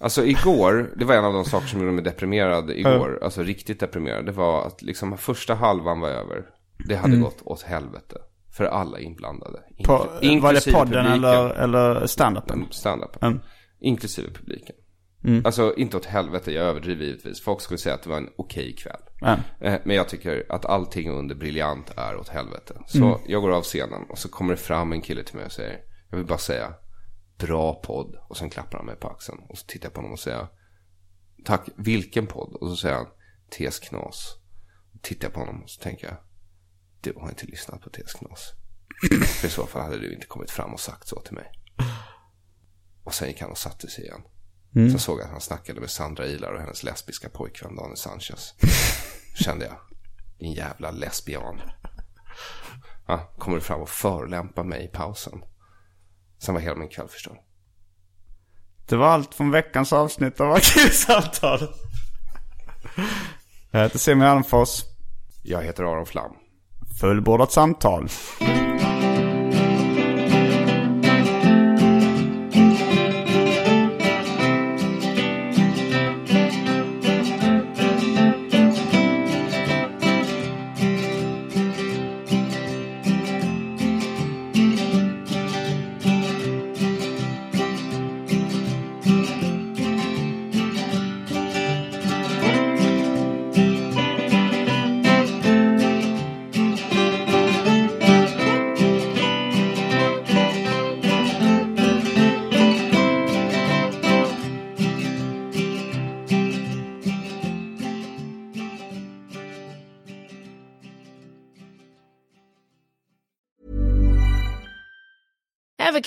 Alltså igår, det var en av de saker som gjorde mig deprimerad [laughs] igår. Alltså riktigt deprimerad. Det var att liksom första halvan var över. Det hade gått åt helvete. För alla inblandade. På, var det podden publiken. eller, eller standupen? Stand-upen. Mm. Inklusive publiken. Alltså inte åt helvete, jag överdriver givetvis. Folk skulle säga att det var en okej kväll. Eh, Men jag tycker att allting under briljant är åt helvete. Så jag går av scenen och så kommer det fram en kille till mig och säger, jag vill bara säga, bra podd. Och sen klappar han mig på axeln. Och så tittar jag på honom och säger, tack, vilken podd? Och så säger han, TS Knas. Tittar jag på honom och så tänker jag, du har inte lyssnat på TS Knas. För i så fall hade du inte kommit fram och sagt så till mig. Och sen gick han och satte sig igen. Sen såg jag att han snackade med Sandra Ilar och hennes lesbiska pojkvän Daniel Sanchez. [laughs] Kände jag, din jävla lesbian. Ja, kommer du fram och förolämpar mig i pausen. Sen var hela min kväll förstörd. Det var allt från veckans avsnitt av Arkivsamtal. Jag heter Simon Almfors. Jag heter Aron Flam. Fullbordat samtal.